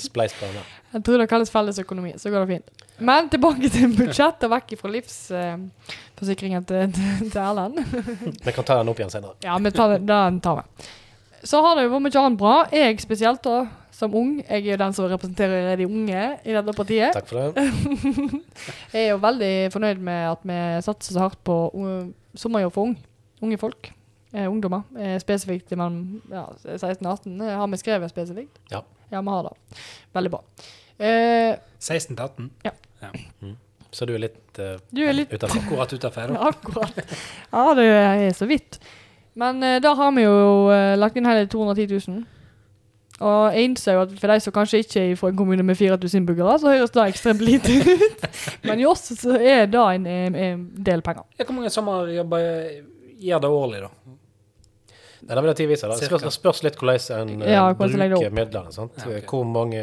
Spleis på henne. jeg tror det kalles felles økonomi, så går det fint. Men tilbake til budsjett og vekk fra livsforsikringen til, til, til Erlend. Vi kan ta den opp igjen senere. Ja, vi tar den, den tar vi. Så har det jo vært mye annet bra. Jeg spesielt, da, som ung. Jeg er jo den som representerer de unge i dette partiet. Takk for det. Jeg er jo veldig fornøyd med at vi satser så hardt på sommerjobb for ung. unge folk. Eh, ungdommer. Eh, spesifikt mellom ja, 16 og 18. Eh, har vi skrevet spesifikt? Ja. Ja, vi har det. Veldig bra. Eh, 16 til 18. Så du er litt uh, du er litt utenfor. Akkurat utafor? da. Akkurat. Ja, det er så vidt. Men eh, da har vi jo eh, lagt inn hele 210 000. Og jeg innser jo at for de som kanskje ikke er fra en kommune med 4000 innbyggere, så høres det ekstremt lite ut. Men i oss så er det en, en del penger. Hvor mange sommerjobber gjør det årlig, da? Nei, det vil jeg tid vise. Det spørs, spørs litt hvordan en eh, Ja, bruker midlene. sant? Ja, okay. Hvor mange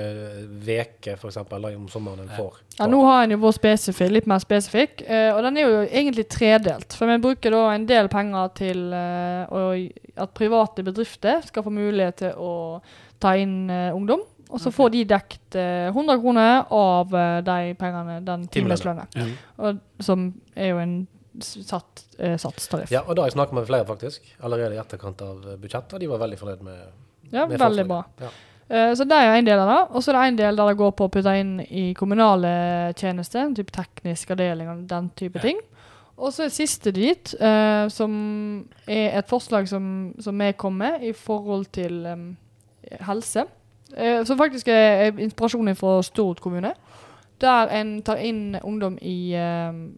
veker for eksempel, om sommeren en får. Ja, nå har en jo vært spesifikk, litt mer spesifikk, eh, og den er jo egentlig tredelt. For vi bruker da en del penger til eh, at private bedrifter skal få mulighet til å ta inn eh, ungdom. Og så får de dekt eh, 100 kroner av eh, de pengene, den Timelønna. Ja. Som er jo en satt eh, satstariff. Ja, og da har jeg snakket med flere faktisk, allerede i etterkant av eh, budsjettet, og de var veldig fornøyd med, Ja, med veldig bra. Ja. Eh, så det er jo en del av det. Og så er det en del der det går på å putte inn i kommunale tjenester, typ teknisk avdeling og den type Ja. ting. Og så er siste dit, eh, som er et forslag som, som vi kom med i forhold til um, helse. Eh, som faktisk er inspirasjonen fra Stord kommune. Der en tar inn ungdom i, em,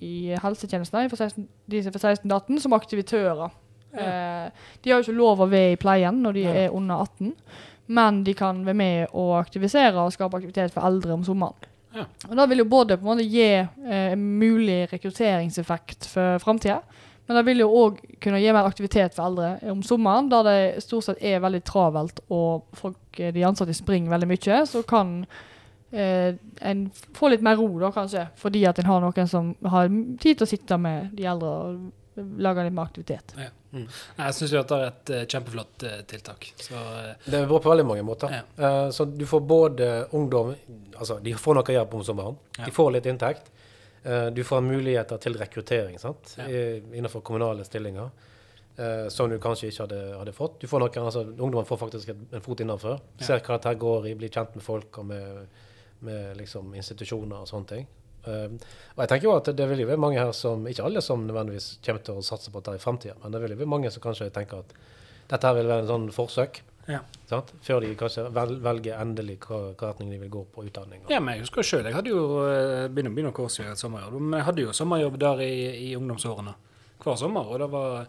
i helsetjenestene fra 16 de som er fra 16 til 18, som aktivitører. Eh, de har jo ikke lov å være i pleien når de Ja. er under 18, men de kan være med og aktivisere og skape aktivitet for eldre om sommeren. Ja. Og Det vil jo både på en måte gi eh, mulig rekrutteringseffekt for framtida, men det vil jo òg kunne gi mer aktivitet for eldre om sommeren, da det stort sett er veldig travelt og folk, eh, de ansatte springer veldig mye. Så kan eh, en få litt mer ro, da kanskje, fordi at en har noen som har tid til å sitte med de eldre og lage litt mer aktivitet. Nei, Jeg syns det er et uh, kjempeflott uh, tiltak. Så uh, Det er bra på veldig mange måter. Ja. Eh, så du får både ungdom Altså, de får noe å gjøre på om sommeren. Ja. De får litt inntekt. Eh, du får muligheter til rekruttering sant? Ja. I, innenfor kommunale stillinger. eh, som du kanskje ikke hadde, hadde fått. Du får noen, altså, Ungdommen får faktisk en, en fot innenfor. Ja. Ser hva dette går i, blir kjent med folk og med, med liksom, institusjoner og sånne ting. Eh, og jeg tenker jo at det vil jo være mange her som Ikke alle som nødvendigvis kommer til å satse på dette i framtida, men det vil jo være mange som kanskje tenker at dette her vil være en sånn forsøk. Ja. Før de kanskje vel, velger endelig hva, hva retning de vil gå på utdanning. Ja, men jeg husker sjøl. Jeg hadde jo eh, begynner, begynner å et sommerjobb. Men jeg hadde jo sommerjobb der i, i ungdomsårene. Hver sommer. Og det var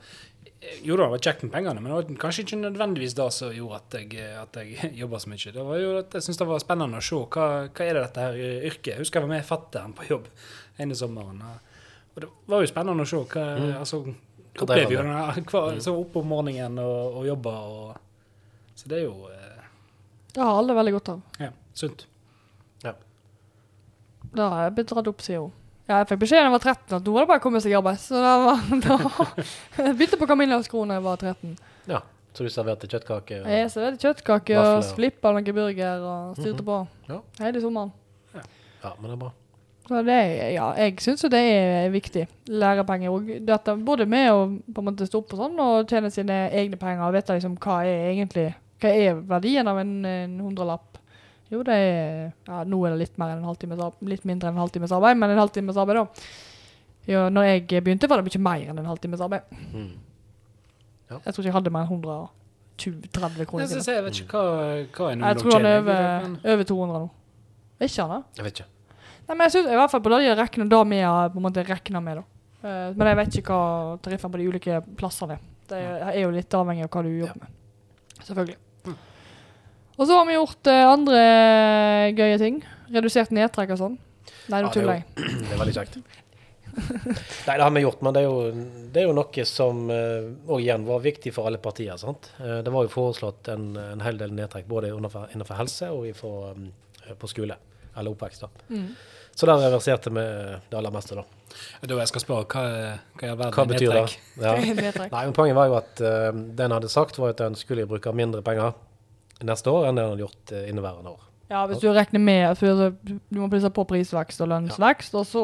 Jo da, det var kjekt med pengene, men det var kanskje ikke nødvendigvis det som gjorde at jeg, at jeg jobba så mye. Det var jo at jeg syntes det var spennende å se hva, hva er det dette her yrket Jeg husker jeg var med fatter'n på jobb ene sommeren. Og det var jo spennende å se hva Mm. altså, Opplever jo den hver, så oppe om morgenen og, og jobber og Så det er jo eh, Det har alle veldig godt av. ja, sunt. Det har jeg blitt dratt opp, sier hun. Ja, jeg fikk beskjed da jeg var 13 at nå var det bare å komme seg i arbeid. Så da, var, da begynte på Camillas-kronen da jeg var 13. Ja. Så du serverte kjøttkaker? og- Jeg serverte kjøttkaker og flippa noen burger og styrte på Ja. hele sommeren. Ja, men det er bra. Så det, er- ja, jeg syns jo det er viktig. Lærepenger òg. Både med å på en måte stå opp og sånn, og tjene sine egne penger og vite liksom hva er egentlig Hva er verdien av en, en hundrelapp? Jo, det er ja, Nå er det litt mer enn en halvtimes litt mindre enn en halvtimes arbeid, men en halvtimes arbeid, da. Jo, når jeg begynte, var det mye mer enn en halvtimes arbeid. Mm. Jeg tror ikke jeg hadde mer enn 120-30 kroner. Jeg, jeg vet ikke hva, hva er en Jeg tror han er over, over 200 nå. Er ikke han det? Jeg vet ikke. Nei, men jeg synes, i hvert fall på det de regner det vi har på en måte regnet med da. Eh, men jeg vet ikke hva tariffen på de ulike plassene er. Det er jo litt avhengig av hva du jobber med. Selvfølgelig. Og så har vi gjort eh, andre gøye ting. Redusert nedtrekk og sånn. Nei, Ja, nå det er jo-. Det er veldig kjekt. Nei, det har vi gjort, men det er jo, det er jo noe som òg og igjen var viktig for alle partier. sant? Eh, Det var jo foreslått en, en hel del nedtrekk både innenfor, innenfor helse og ifra, um, på skole. Eller oppvekst. da. Mm. Så der reverserte vi det aller meste, da. Da jeg skal spørre, hva, hva i all verden Hva er nedtrekk? det? Ja. Nei, men Poenget var jo at uh, det en hadde sagt, var at en skulle bruke mindre penger neste år enn det han har gjort uh, inneværende år. Ja, hvis du regner med for Du må plusse på prisvekst og lønnsvekst, og så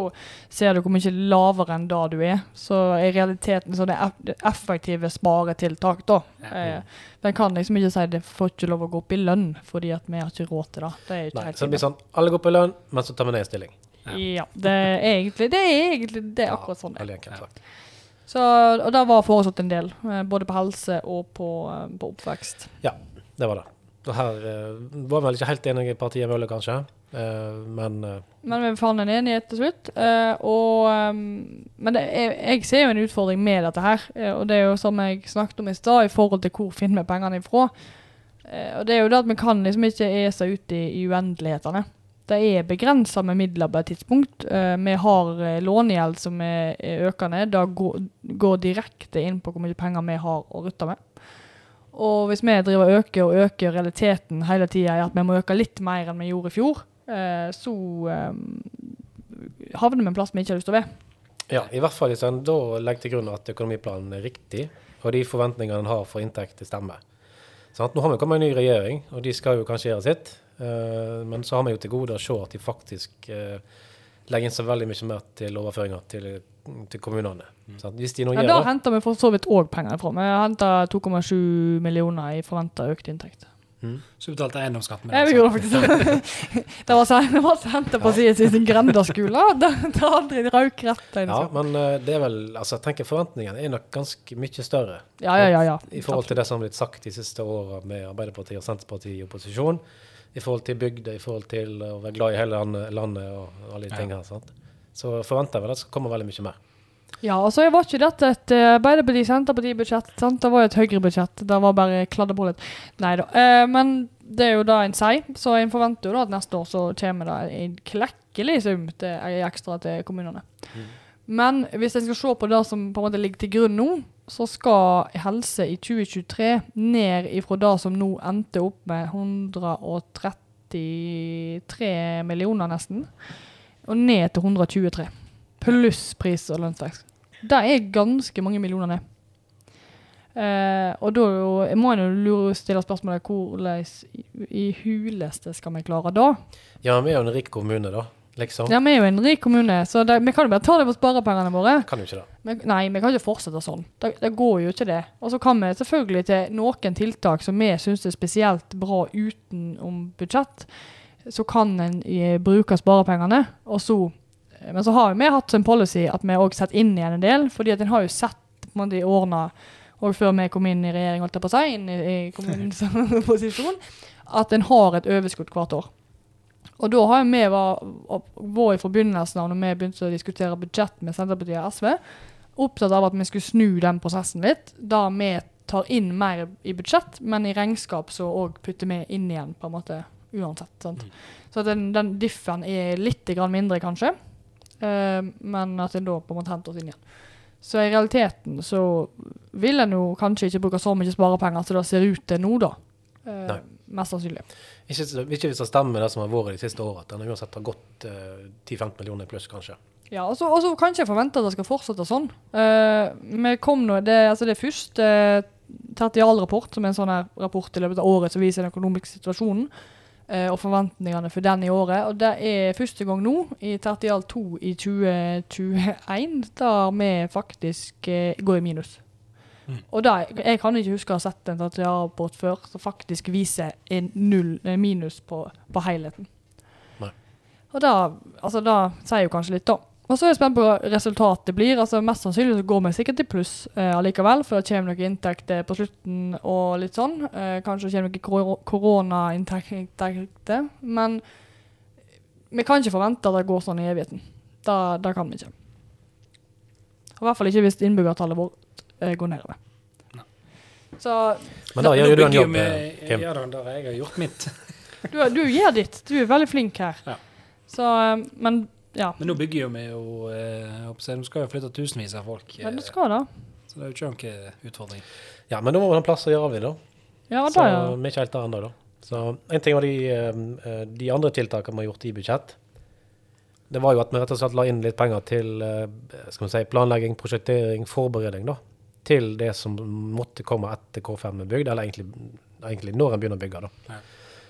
ser du hvor mye lavere enn da du er. Så i realiteten så det er det effektive sparetiltak, da. Eh, den kan liksom ikke si det får ikke lov å gå opp i lønn, fordi at vi har ikke råd til det. Det er ikke Nei, helt så det blir sånn alle går på lønn, men så tar vi ned en stilling. Ja, det er egentlig det er, egentlig, det er akkurat sånn. det er. Så, og det var foreslått en del, eh, både på helse og på, eh, på oppvekst. Det var det. Og her uh, var vel ikke helt enige i partiet Mølle, kanskje. uh, men uh, Men vi fant en enighet til slutt. og, um, men det jeg, jeg ser jo en utfordring med dette her. og det er jo som jeg snakket om i stad, i forhold til hvor finner vi pengene ifra. Og det er jo det at vi kan liksom ikke ese ut i, i uendelighetene. Det er begrensa med midler på et tidspunkt. Vi har lånegjeld som er, er økende. Det går, går direkte inn på hvor mye penger vi har å rutte med. Og hvis vi driver og øker og øker, realiteten hele tida i at vi må øke litt mer enn vi gjorde i fjor, eh, så eh, havner vi en plass vi ikke har lyst til å være. ja, i hvert fall hvis en da legger til grunn at økonomiplanen er riktig, og de forventningene en har for inntekter, stemmer. Sant? Nå har vi kommet en ny regjering, og de skal jo kanskje gjøre sitt. eh, men så har vi jo til gode å se at de faktisk eh, legger inn så veldig mye mer til overføringer til, til kommunene. Sant? Hvis de nå Ja, gjør Da henter vi for så vidt òg penger ifra. Vi henter 2,7 millioner i forventa økt inntekt. mm. Så du betalte eiendomsskatt med Ja, vi det? gjorde faktisk det. det var så- det på Senterpartiet sin grendeskole. Da hadde de røk rett. Ja, men eh, det er vel Altså, jeg tenker forventningene er nok ganske mye større. ja, ja, ja, ja. I forhold til det som har blitt sagt de siste åra med Arbeiderpartiet og Senterpartiet i opposisjon. I forhold til bygder, i forhold til å være glad i hele landet, og alle de Ja. tingene. Sant? Så forventer jeg vel at det skal komme veldig mye mer. Ja, og så var ikke dette et uh, Arbeiderparti-Senterparti-budsjett. Det var jo et Høyre-budsjett. Det var bare kladde på litt. Nei da. Eh, men det er jo det en sier, så en forventer jo da at neste år så kommer det en klekkelig sum til, i ekstra til kommunene. Men hvis en skal se på det som på en måte ligger til grunn nå, så skal helse i 2023 ned ifra det som nå endte opp med 133 millioner nesten, og ned til 123. Pluss pris- og lønnsvekst. Det er ganske mange millioner ned. Eh, og da må en jo stille spørsmålet hvordan i, i huleste skal vi klare da? Ja, vi er jo en rik kommune, da. Liksom. Ja, Vi er jo en rik kommune, så det, vi kan jo bare ta det på sparepengene våre. Kan jo ikke det. Men, nei, vi kan ikke fortsette sånn. Det, det går jo ikke det. Og så kan vi selvfølgelig til noen tiltak som vi syns er spesielt bra utenom budsjett, så kan en eh, bruke sparepengene. Og så, eh, men så har vi hatt en policy at vi òg setter inn igjen en del, fordi at en har jo sett på en måte i årene og før vi kom inn i regjering, holdt jeg på å si, inn i, i kommunens posisjon, at en har et overskudd hvert år. Og da har vi vært i forbindelsen av når vi begynte å diskutere budsjett med Senterpartiet og SV, opptatt av at vi skulle snu den prosessen litt, da vi tar inn mer i budsjett, men i regnskap så òg putter vi inn igjen, på en måte, uansett. Sant? Så den, den diffen er litt grann mindre, kanskje, uh, men at en da på en måte henter oss inn igjen. Så i realiteten så vil en jo kanskje ikke bruke så mye sparepenger som det ser ut til nå, da. Uh, Mest sannsynlig. Ikke, ikke hvis det stemmer det som har vært de siste årene, at den uansett har gått uh, 10-15 millioner pluss, kanskje. Ja, og så altså, så kan ikke forvente at det skal fortsette sånn. Eh, vi kom nå, det, altså det er først uh, tertialrapport, som er en sånn her rapport i løpet av året som viser den økonomiske situasjonen eh, og forventningene for den i året. Og det er første gang nå, i tertial 2 i 2021, der vi faktisk eh, går i minus. Mm. Og da, jeg kan ikke huske å ha sett en tertialrapport før som faktisk viser en null eh, minus på, på helheten. Nei. Og da, altså, da sier jo kanskje litt, da. Og så er jeg spent på hva resultatet blir. altså Mest sannsynlig så går vi sikkert til pluss eh, allikevel, for det kommer noen inntekter på slutten og litt sånn. Eh, kanskje det kommer noen koronainntekter. Men vi kan ikke forvente at det går sånn i evigheten. Da, det kan vi ikke. Og I hvert fall ikke hvis innbyggertallet vårt eh, går nedover. Så Men da gjør jo du en jobb, eh, Kim. Ja da, jeg har gjort mitt. du, du gjør ditt. Du er veldig flink her. Ja. Så, eh, men ja. Men nå bygger jo vi jo eh, jeg håper å Nå skal jo flytte tusenvis av folk. Men ja, det skal da. Så det er jo ikke noen utfordring. Ja, men nå må vi ha en plass å gjøre av det, da. Ja, Så da, ja. vi er ikke helt der ennå, da. Så en ting var de, eh, de andre tiltakene vi har gjort i budsjett. Det var jo at vi rett og slett la inn litt penger til eh, skal vi si, planlegging, prosjektering, forberedning da, til det som måtte komme etter K5 er bygd, eller egentlig, egentlig når en begynner å bygge. da. Ja.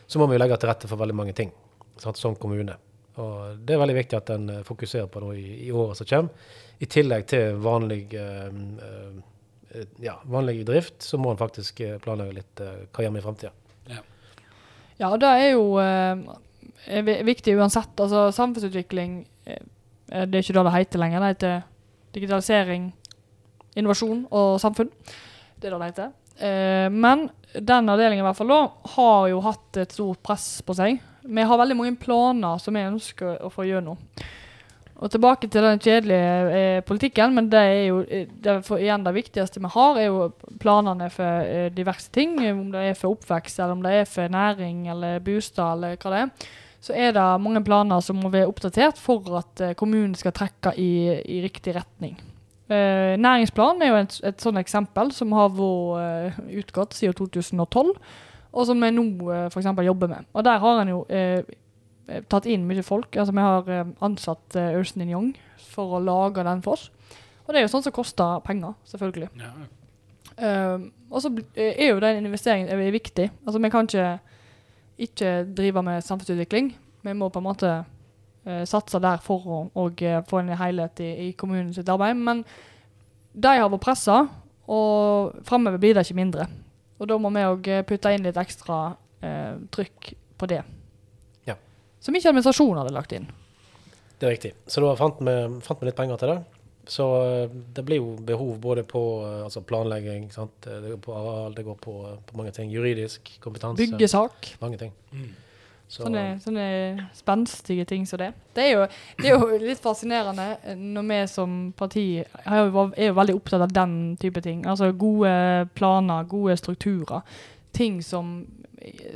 Så må vi jo legge til rette for veldig mange ting sant, som kommune. Og Det er veldig viktig at en eh, fokuserer på det i, i året som kommer. I tillegg til vanlig, eh, eh, ja, vanlig drift, så må en faktisk eh, planlegge litt eh, hva gjør vi i framtida. Ja, og det er jo er viktig uansett. Altså, samfunnsutvikling Det er ikke det det heter lenger. Det heter digitalisering, innovasjon og samfunn. Det er det det heter. Eh, men den avdelingen i hvert fall da, har jo hatt et stort press på seg. Vi har veldig mange planer som vi ønsker å få gjennom. Og tilbake til den kjedelige eh, politikken, men det er jo eh, det for, igjen det viktigste vi har, er jo planene for eh, diverse ting. eh, Om det er for oppvekst, eller om det er for næring eller bostad, eller hva det er. Så er det mange planer som må være oppdatert for at eh, kommunen skal trekke i, i riktig retning. Eh, næringsplanen er jo et, et sånt eksempel som har vært eh, utgått siden 2012, og som vi nå f.eks. for eksempel jobber med. Og der har en jo eh, eh, tatt inn mye folk. Altså Vi har eh, ansatt eh, Ernst Young for å lage den for oss. Og det er jo sånt som koster penger, selvfølgelig. Ja. Eh, og så eh, er jo den investeringen er viktig. Altså Vi kan ikke ikke drive med samfunnsutvikling. Vi må på en måte eh, satse der for å og, eh, få en helhet i, i kommunens arbeid. Men de har vært pressa, og framover blir det ikke mindre. Og da må vi òg putte inn litt ekstra eh, trykk på det. Ja. Som ikke administrasjonen hadde lagt inn. Det er riktig. Så da fant vi, fant vi litt penger til det. Så eh, det blir jo behov både på eh, altså planlegging, sant? det går på areal, det går på, eh, på mange ting. Juridisk kompetanse. Byggesak. Mange ting. Mm. Så, Sånne, sånne spenstige ting som det. Det er, jo, det er jo litt fascinerende eh, når vi som parti er jo, er jo veldig opptatt av den type ting. Altså gode planer, gode strukturer. Ting som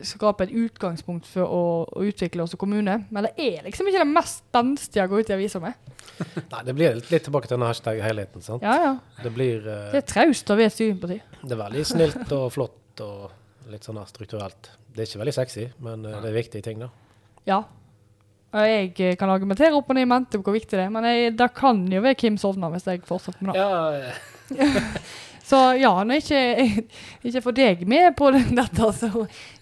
skaper et utgangspunkt for å, å utvikle oss som kommune. Men det er liksom ikke det mest spenstige å gå ut i avisa med. Nei, det blir litt, litt tilbake til denne hashtag helheten. sant? Ja, ja. Det blir uh, Det er traust å være et styringsparti. Det er veldig snilt og flott og litt sånn strukturelt. Det er ikke veldig sexy, men eh, det er viktige ting, da. Ja. Og jeg eh, kan argumentere opp og ned i mente hvor viktig det er, men jeg, det kan jo være Kim sovner hvis jeg fortsetter med det. Ja, Så ja, når jeg ikke, ikke får deg med på dette, så,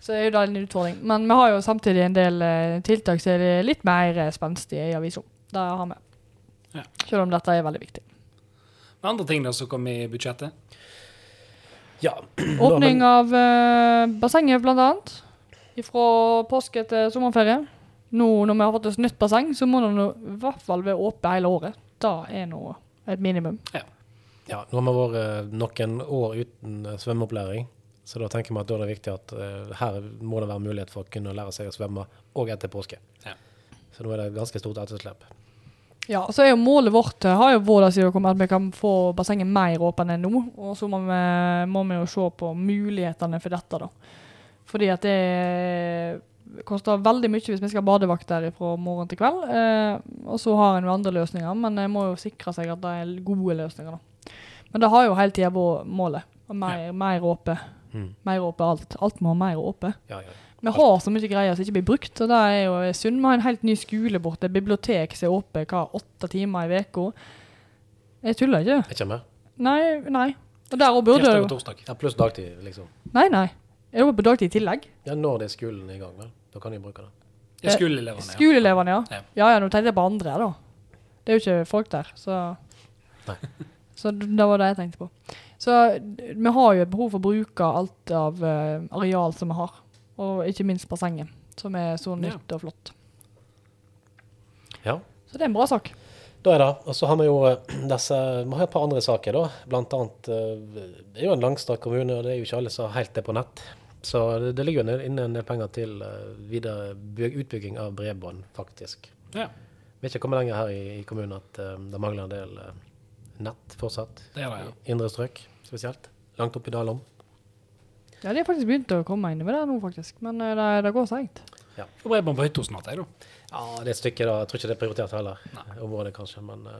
så er jo det en utfordring. Men vi har jo samtidig en del eh, tiltak som er litt mer spenstige i avisa. Det har vi. Ja. Selv om dette er veldig viktig. andre ting da som kom i budsjettet? Ja. Åpning av eh, bassenget, blant annet. Fra påske til sommerferie. Nå når vi har fått oss nytt basseng, så må det nå i hvert fall være åpent hele året. Det er nå et minimum. ja, nå har vi vært eh, noen år uten eh, svømmeopplæring, så da tenker vi at da er det viktig at eh, her må det være mulighet for å kunne lære seg å svømme òg etter påske. Ja. Så nå er det et ganske stort etterslep. Ja, så er jo målet vårt eh, har jo vært siden at vi kan få bassenget mer åpent enn nå. Og så må vi, må vi jo se på mulighetene for dette, da. Fordi at det koster veldig mye hvis vi skal ha badevakt der fra morgen til kveld. Eh, og så har en jo andre løsninger, men en må jo sikre seg at det er gode løsninger, da. Men det har jo hele tida vært målet. Mer, mer åpe. Mm. Mer åpe alt. Alt må ha mer åpent. Ja, ja. Vi har så mye greier som ikke blir brukt, og det er jo synd. Vi har en helt ny skole borte, bibliotek som er åpne hva, åtte timer i uka. Jeg tuller ikke. Jeg kommer. Nei, nei. Og der burde Tirsdag og torsdag. Ja, pluss dagtid, liksom. Nei, nei. Jeg jobber på dagtid i tillegg? Ja, når det er skolen i gang, vel. Da kan de bruke det. Det er skoleelevene. ja. Skoleelevene, ja. Ja. Ja, ja, nå tenkte jeg på andre, da. Det er jo ikke folk der, så Nei. Så det var det jeg tenkte på. Så vi har jo et behov for å bruke alt av eh, areal som vi har. Og ikke minst bassenget, som er så Ja. nytt og flott. Ja. Så det er en bra sak. Da er det. Og så har vi jo eh, disse Vi har et par andre saker, da. Blant annet eh, Det er jo en langstrakt kommune, og det er jo ikke alle som helt er på nett. Så det, det ligger jo inne en del penger til eh, videre utbygging av bredbånd, faktisk. Ja, Vi er ikke kommet lenger her i, i kommunen at eh, det mangler en del uh, nett fortsatt. det er det, ja. Indre strøk spesielt. Langt opp i Dalom. Ja, de har faktisk begynt å komme inn over det nå, faktisk. Men eh, det, det går seint. Får bredbånd på hytta snart, jeg, da. Ja, det er et stykke, da. Jeg tror ikke det er prioritert heller. Nei. Området, kanskje, men uh,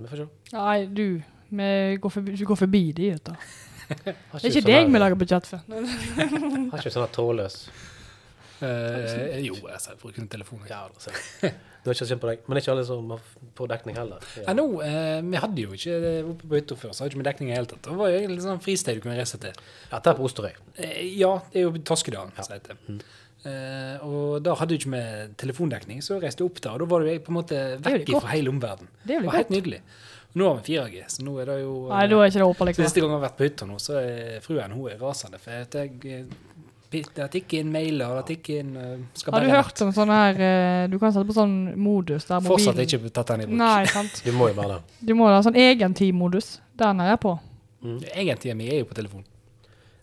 vi får se. Nei, du. Vi går forbi, vi går forbi de, vet du. Det er sånn ikke deg vi her- lager budsjett for. Har ikke sånn her trådløs Eh, jo, jeg bruker en telefon. jeg. Ja, altså. Det er ikke kjent på deg. Men det ikke alle som har får dekning heller. Ja, nå, eh, vi hadde jo ikke oppe på hytta før, så hadde ikke vi dekning i det hele tatt. Det var jo egentlig sånn fristed du kunne reise til. Ja, det er på Osterøy. Eh, ja, det er jo Toskedalen. Ja. heter. Eh, og da hadde jo ikke vi telefondekning, så reiste jeg opp der, og da var du på en måte vekk fra hele omverdenen. Det Det var helt godt. nydelig. Nå har vi 4G, så nå er det jo Nei, da er ikke det oppe Siste gang jeg har vært på hytta nå, så er fruen hun er rasende. For jeg, jeg, eh, har tikket inn mailer, det det tikket inn uh, Har du hørt om sånn her uh, Du kan sette på sånn modus der mobilen Fortsatt ikke tatt den i bruk. Nei, sant. Du må jo bare det. Du må ha sånn egentid-modus. Den er jeg på. Mm. Egentida mi er jo på telefonen.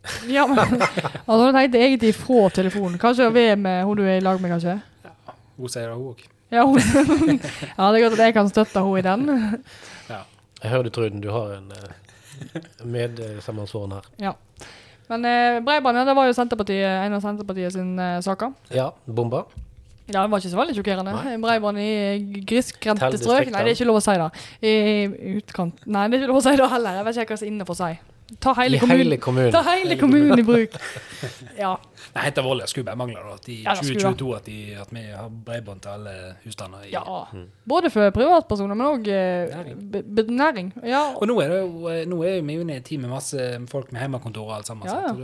Ja, men altså, du tenkte egentlig fra telefonen. Kanskje ved med hun du er i lag med, kanskje? Ja, Hun sier det, hun òg. Ja, hun. ja, det er godt at jeg kan støtte henne i den. ja. Jeg hører du, Truden, du har en uh, medsammensvoren her. Ja. Men eh, bredbånd, ja, det var jo Senterpartiet, en av Senterpartiet sin eh, saker. Ja, bomba. Ja, det var ikke så veldig sjokkerende. Nei. I grisgrendte strøk. Nei, det er ikke lov å si det. I, utkant. Nei, det er ikke lov å si det heller. Jeg vet ikke hva som er inne for si. Ta hele I kommunen. hele kommunen. Ta hele kommunen i bruk. Ja. Nei, helt alvorlig, jeg skulle bare mangle at i Ja, 2022 at, de, at vi har bredbånd til alle husstander. i- ja. Både for privatpersoner, men òg Næring. næring. Ja, Og nå er, det jo, eh, nå er vi jo inne i en tid med masse folk med hjemmekontor og alt sammen. Ja, ja. Så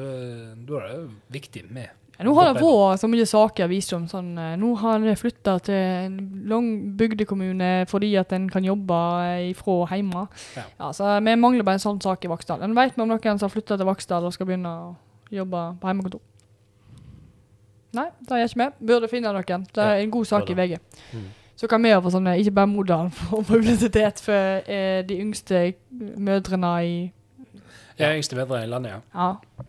Da, er det jo viktig med nå har det vært så mye saker jeg viser om sånn eh, Nå har en flytta til en lang bygdekommune fordi at en kan jobbe eh, ifra hjemme. Ja. Ja, så vi mangler bare en sånn sak i Vaksdal. En vet vi om noen som har flytta til Vaksdal og skal begynne å jobbe på hjemmekontor? Nei, det gjør ikke vi. Burde finne noen. Det er en god sak i. VG. Mm. Så kan vi gjøre sånne, ikke bare moderne for publisitet for eh, de yngste mødrene i Jeg er yngste mødre i landet, ja. Ja.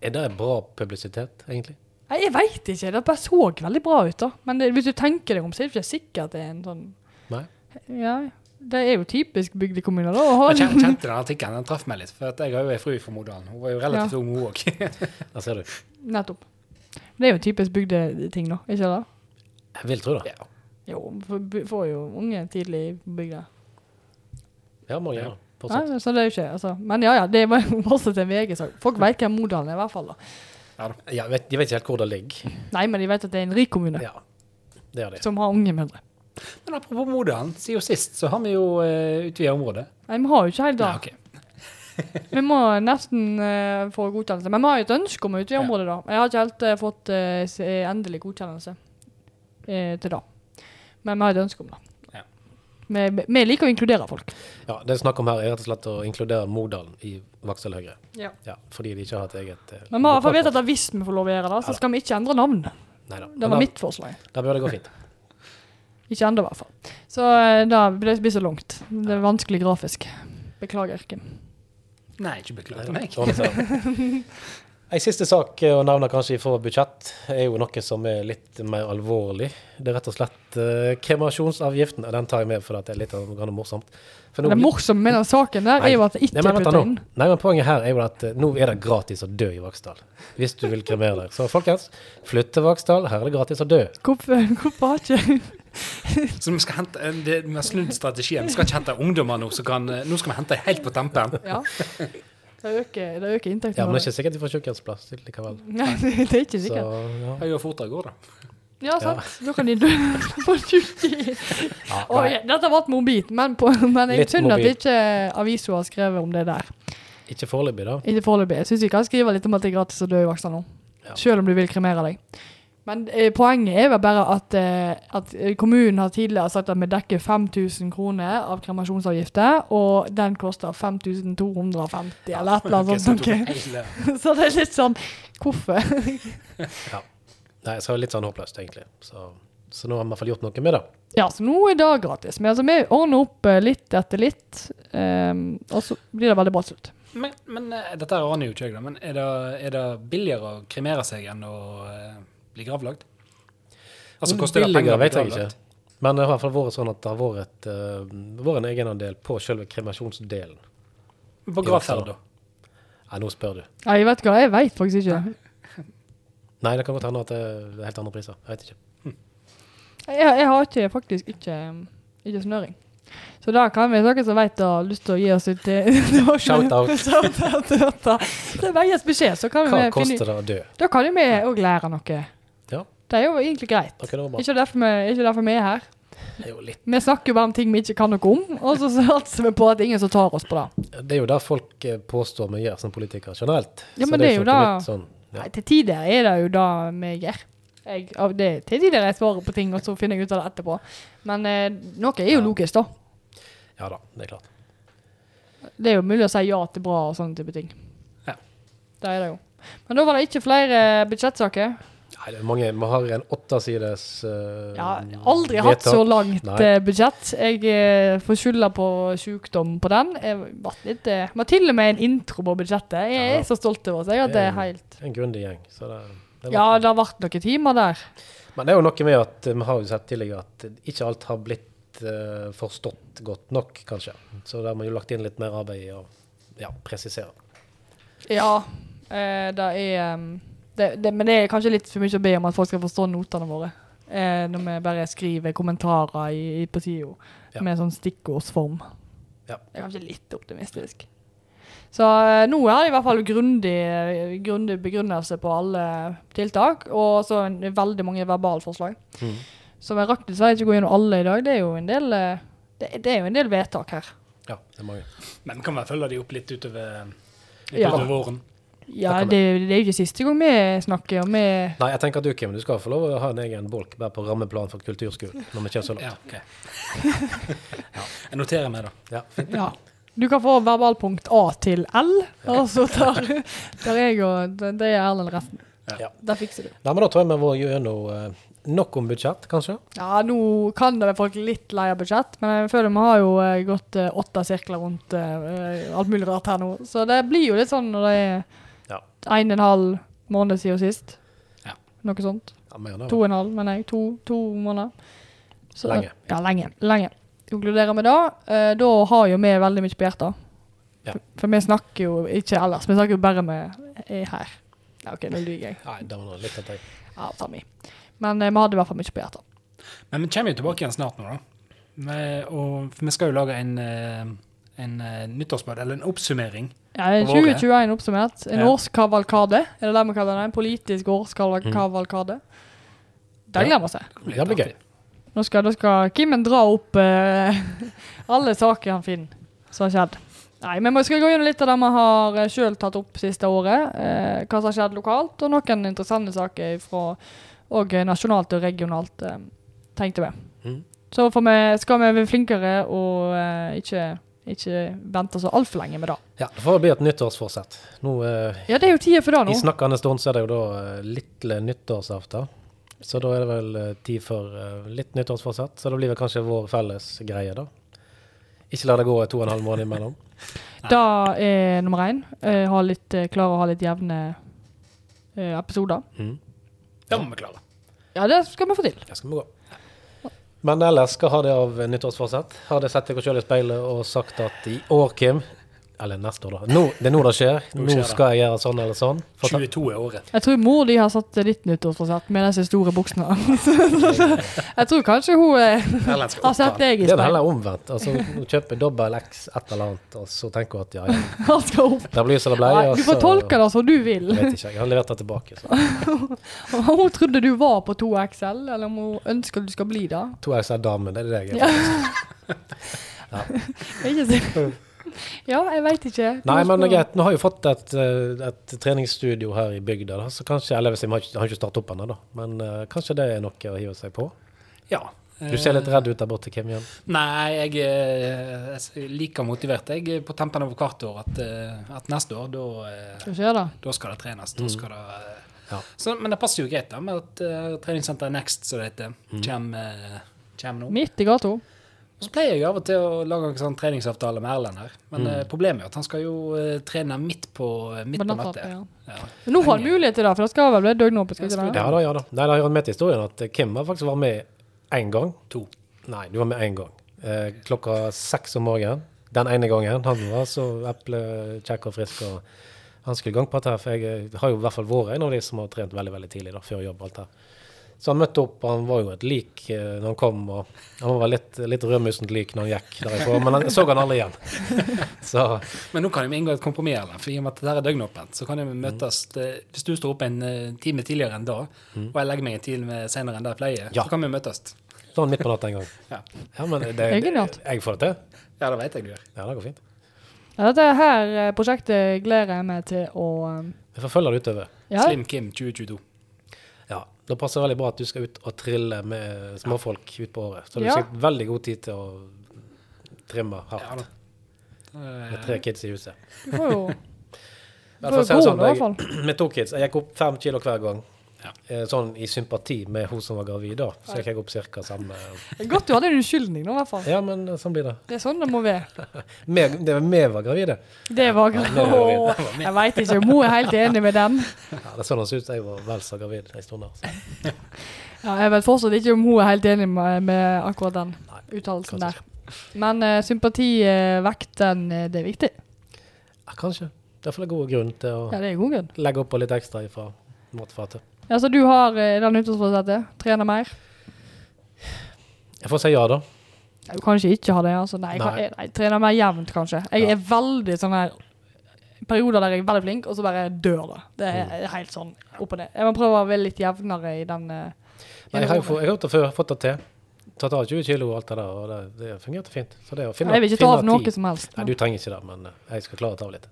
Er det bra publisitet, egentlig? Nei, jeg veit ikke. Det bare så veldig bra ut, da. Men det, hvis du tenker deg om, så er det ikke sikkert det er en sånn Nei. Ja, det er jo typisk bygdekommuner, da. Jeg kjente, kjente den artikkelen, den traff meg litt. For at jeg har jo ei fru fra Modalen. Hun var jo relativt ung, hun òg. Der ser du. Nettopp. Det er jo typisk bygdeting, da. Ikke det? Jeg vil tro det. Ja. Jo, får jo unge tidlig på bygda. Ja, må gjøre. Nei, så det er jo ikke altså. Men ja, ja, det var jo fortsatt en VG-sak. Folk vet hvem Modalen er, i hvert fall. da. Ja, da. Ja, vet, de vet ikke helt hvor det ligger. Nei, men de vet at det er en rik kommune Ja, det er det. som har unge mødre. Men apropos Modalen, siden sist så har vi jo uh, utvida området. Nei, vi har jo ikke helt det. Ok. Vi må nesten uh, få godkjennelse. Men vi har jo et ønske om å utvide Ja. området, da. Jeg har ikke helt uh, fått endelig godkjennelse til det. Men vi har et ønske om det. Vi, vi liker å inkludere folk. Ja, Det er snakk om her er rett og slett å inkludere Modalen i Vaksdal Høyre. Ja. Ja, fordi de ikke har et eget eh, Men vi har vedtatt at hvis vi får lov å gjøre det, så skal vi ikke endre navn. Neida. Det var da- mitt forslag. Da bør det gå fint. Ikke ennå, i hvert fall. Så eh, da blir det blir så langt. Det er vanskelig grafisk. Beklager, Kim. Nei, ikke beklager meg. En siste sak eh, å nevne kanskje fra budsjett er jo noe som er litt mer alvorlig. Det er rett og slett uh, kremasjonsavgiften. Den tar jeg med for det er litt grann morsomt. For nå- Det morsomme med den saken der er jo at det ikke Nei, men er putta inn. Nei, men Poenget her er jo at uh, nå er det gratis å dø i Vaksdal. Hvis du vil kremere deg. Så folkens, flytt til Vaksdal. Her er det gratis å dø. Hvorfor, hvorfor har ikke Så vi skal hente, det, vi har snudd strategien. Vi skal ikke hente ungdommer nå, så kan, nå skal vi hente helt på tempen. Ja. Det øker, det øker Ja, men det er ikke sikkert de får sykehjemsplass likevel. Nei, det er ikke Så, sikkert. ja. Jeg gjør fort går gårde. Ja, sant. Da kan de dø på tjukke Ja, Oi, nei, dette ble mobilt, men, på, men jeg skjønner at ikke avisa har skrevet om det der. ikke foreløpig, da. Ikke foreløpig. Jeg syns vi kan skrive litt om at det er gratis å dø i Vaksdal nå. Ja. Selv om du vil kremere deg. Men eh, poenget er vel bare at, eh, at eh, kommunen har tidligere sagt at vi dekker 5000 kroner av kremasjonsavgifter, og den koster 5250 eller et eller annet sånt. Så det er litt sånn Hvorfor? Nei, så er det litt sånn håpløst, egentlig. Så, så nå har vi i hvert fall gjort noe med det. Ja, så nå er det gratis. Men altså, vi ordner opp eh, litt etter litt, um, og så blir det veldig bra til slutt. Men, men eh, dette aner jo ikke jeg, da. Men er det, er det billigere å kremere seg enn å eh, bli gravlagt? Altså, koster det penger å bli vet jeg ikke. Men det har i hvert fall vært sånn at det har vært, eh, vært en egenandel på selve kremasjonsdelen. På gravferd, da. Nei, nå spør du. Ja, jeg vet hva, jeg vet faktisk ikke. Nei, det kan godt hende at det er helt andre priser. Jeg vet ikke. Jeg, jeg har ikke, faktisk ikke, ikke snøring. Så da kan vi, noen som vet og har lyst til å gi oss et eh, Shout out. Shout out til dette. Det er gi beskjed, så kan Hva vi finne koster det å dø? Da kan jo vi òg lære noe. Det er jo egentlig greit. Det. Ikke derfor vi, ikke derfor vi er her. Er Vi snakker jo bare om ting vi ikke kan noe om, og så satser vi på at det er ingen som tar oss på det. Det er jo det folk eh, påstår vi gjør som politikere generelt. Ja, men det er jo ikke noe da- Sånn, ja. Nei, til tider er det jo det vi gjør. Jeg, det, til tider jeg svarer på ting, og så finner jeg ut av det etterpå. Men eh, noe er jo Ja. logisk, da. ja da, det er klart. Det er jo mulig å si ja til bra og sånne type ting. Ja. Det er det jo. Men da var det ikke flere budsjettsaker. Nei, det er mange. Vi har en åttesides uh, Ja, aldri hatt så langt Nei. eh, budsjett. Jeg eh, får skylda på sykdom på den. Jeg var litt, eh, var til og med en intro på budsjettet. Jeg er så stolt over oss. At det er helt En grundig gjeng. Så det, det Ja, det har vært noen timer der. Men det er jo noe med at eh, vi har jo sett tidligere at ikke alt har blitt uh, forstått godt nok, kanskje. Så der har vi jo lagt inn litt mer arbeid i å ja, presisere. Ja, uh, det er um, det, det, Men det er kanskje litt for mye å be om at folk skal forstå notene våre. Eh, når vi bare skriver kommentarer i, i, på sida Ja. med sånn stikkordsform. Ja. Det er kanskje litt optimistisk. Så eh, nå har de i hvert fall grundig, grundig begrunnelse på alle tiltak, og så veldig mange verbalforslag. Mm. Så vi rakk dessverre ikke gå gjennom alle i dag. Det er jo en del, eh, det, det er jo en del vedtak her. Ja, det er mange. Men kan vi følge de opp litt utover, litt Ja. utover våren. Ja, det, det er jo ikke siste gang vi snakker om vi Nei, jeg tenker at du, Kim, du skal få lov å ha en egen bolk bare på rammeplan for kulturskolen. Når vi kommer så langt. Ja, ok. Jeg noterer meg, da. Ja. Ja. Du kan få verbalpunkt A til L, og så tar, tar jeg og det er Erlend resten. Ja. Det fikser du. Nei, men da tror jeg vi må gjennom uh, nok om budsjett, kanskje. Ja, nå kan det være folk litt lei av budsjett, men jeg føler vi har jo eh, gått eh, åtte sirkler rundt eh, alt mulig rart her nå. Så det blir jo litt sånn når det er Ja. en og en halv måned siden sist. Ja. Noe sånt. Ja, mer enn det. To og en halv, mener jeg. To, to måneder. Så- Lenge. Ja, lenge. Lenge. Konkluderer med det. Eh, da har jo vi veldig mye på hjertet. Ja. For, for vi snakker jo ikke ellers, vi snakker jo bare med er her. Ja, OK, nå lyver jeg. Nei, det var noe litt av deg. Ja, ta mi. Men eh, vi hadde i hvert fall mye på hjertet. Men vi kommer jo tilbake igjen snart nå, da. Vi, og, for vi skal jo lage en, en, en eh, nyttårsbad, eller en oppsummering. Det våre. 2021 oppsummert. En Ja. årskavalkade, er det det vi kaller det? En politisk årskavalkade. Det Ja. gleder vi til. Det blir gøy. Nå skal, da skal Kimmen dra opp uh, alle saker han finner som har skjedd. Nei, men vi skal gå gjennom litt av det vi har uh, sjøl tatt opp siste året. Uh, hva som har skjedd lokalt, og noen interessante saker fra og eh, nasjonalt og regionalt, uh, tenkte vi. Mm. Så får vi, skal vi bli flinkere og eh, ikke, ikke vente så altfor lenge med det. Ja, det får bli et nyttårsforsett. Nå, eh, Ja, det er jo tida for det I snakkende stund så er det jo da eh, lille nyttårsaften. Så da er det vel eh, tid for eh, litt nyttårsforsett. Så da blir det kanskje vår felles greie, da. Ikke la det gå to og en halv måned imellom. da er nummer én. Eh, ha litt, eh, klare å ha litt jevne eh, episoder. Mm. Det må vi klare. Ja, det skal vi få til. Det skal vi gå. Men ellers, hva har det av nyttårsforsett? Har det sett deg sjøl i speilet og sagt at i år, Kim, Eller neste år, da. Nå, det er nå det skjer. Nå Nå skjer skal jeg gjøre sånn eller sånn. Fortell- 22 er året. Jeg tror mor de har satt ditt nyttårsforsett med disse store buksene. jeg tror kanskje hun eh, har sett deg i Det er det heller omvendt. Altså, hun kjøper dobbel X et eller annet, og så tenker hun at ja, ja, Han skal opp. det blir som det ble. Nei, du får tolke det som du vil. Jeg vet ikke, jeg har levert det tilbake. Så. Hun trodde du var på 2XL, eller om hun ønsker du skal bli det. 2XL dame, det er det jeg Ja. er. Ikke Ja, jeg veit ikke. Nei, men greit. Nå har jeg fått et, eh, et treningsstudio her i bygda, da, så kanskje Eller hvis jeg har ikke, ikke startet opp ennå, da. Men uh, kanskje det er noe å hive seg på. Ja. Du ser litt redd ut der borte, Kim igjen. Nei, jeg er like motivert jeg er på tempen over hvert år at, eh, at neste år, da, eh, da? da skal det trenes. Da skal det, eh, Ja. så, men det passer jo greit da med at uh, treningssenteret Next, som det heter, kommer, eh, kommer nå. Midt i gata. Og så pleier jeg av og til å lage en sånn treningsavtale med Erlend her. Men Mm. eh, problemet er at han skal jo eh, trene midt på, midt På natta, natta. ja. Ja. Men Nå har han mulighet til det, for det skal vel bli døgnåpent? Ja? Ja da, ja da. Nei, det har jo med til historien at Kim har faktisk vært med én gang. To. Nei, du var med én gang. Eh, klokka seks om morgenen. Den ene gangen. Han var så eplekjekk og frisk. og Han skulle i gang på dette, for jeg eh, har jo i hvert fall vært en av de som har trent veldig veldig tidlig, da, før jobb. alt her. Så han møtte opp, han var jo et lik eh, når han kom. og Han var litt, litt rødmussent lik når han gikk derifra, men han, jeg så han aldri igjen. Så Men nå kan vi inngå et kompromiss, Erlend, for i og med at dette er døgnåpent, så kan vi Mm. møtes mm. Hvis du står opp en eh, time tidligere enn da, og jeg legger meg en time senere enn det jeg pleier, Mm. Ja. så kan vi møtes. sånn midt på natta en gang. Ja. Ja, men det, Det jeg får det til. ja, det vet jeg du gjør. Ja, det går fint. Ja, dette her eh, prosjektet gleder jeg meg til å Vi får følge det utover. Ja, Slim Kim 2022. Ja, Da passer det veldig bra at du skal ut og trille med småfolk utpå året. Så du Ja. har sikkert veldig god tid til å trimme Ja hardt da. med tre kids i huset. du får jo du får jo det gå sånn, i hvert fall. med to kids. Jeg gikk opp fem kilo hver gang. Ja. Eh, Sånn i sympati med hun som var gravid da. Så gikk jeg opp ca. samme Det Godt du hadde en unnskyldning nå, i hvert fall. Ja, men eh, sånn blir det. Det er sånn det må være. Med, det var vi var gravide. Det var gravide. Ja, Åh, Jeg veit ikke hun er helt enig med den. Ja, det så ut jeg var vel så gravid en stund. der. Ja, jeg vet fortsatt ikke om hun er helt enig med, med akkurat den uttalelsen der. Men uh, sympativekten, uh, det er viktig. Ja, kanskje. Derfor er det god grunn til å Ja, grunn. legge opp på litt ekstra fra matfatet. Ja, så du har uh, den nyttårsforsettet? Trener mer? Jeg får si ja, da. Ja, Du kan ikke ikke ha det, altså. Nei, jeg, kan, Nei. jeg, nei, trener mer jevnt, kanskje. Jeg Ja. er veldig sånn her Perioder der jeg er veldig flink, og så bare dør det. Det er Mm. helt sånn opp og ned. Jeg må prøve å være litt jevnere i den uh, Men jeg har jo få- jeg har gjort det før, fått det til. Tatt av 20 kilo og alt det der, og det, det fungerte fint. Så det å finne, Jeg vil ikke ta finne av noe tid- som helst. Nei, du trenger ikke det, men eh, jeg skal klare å ta av litt.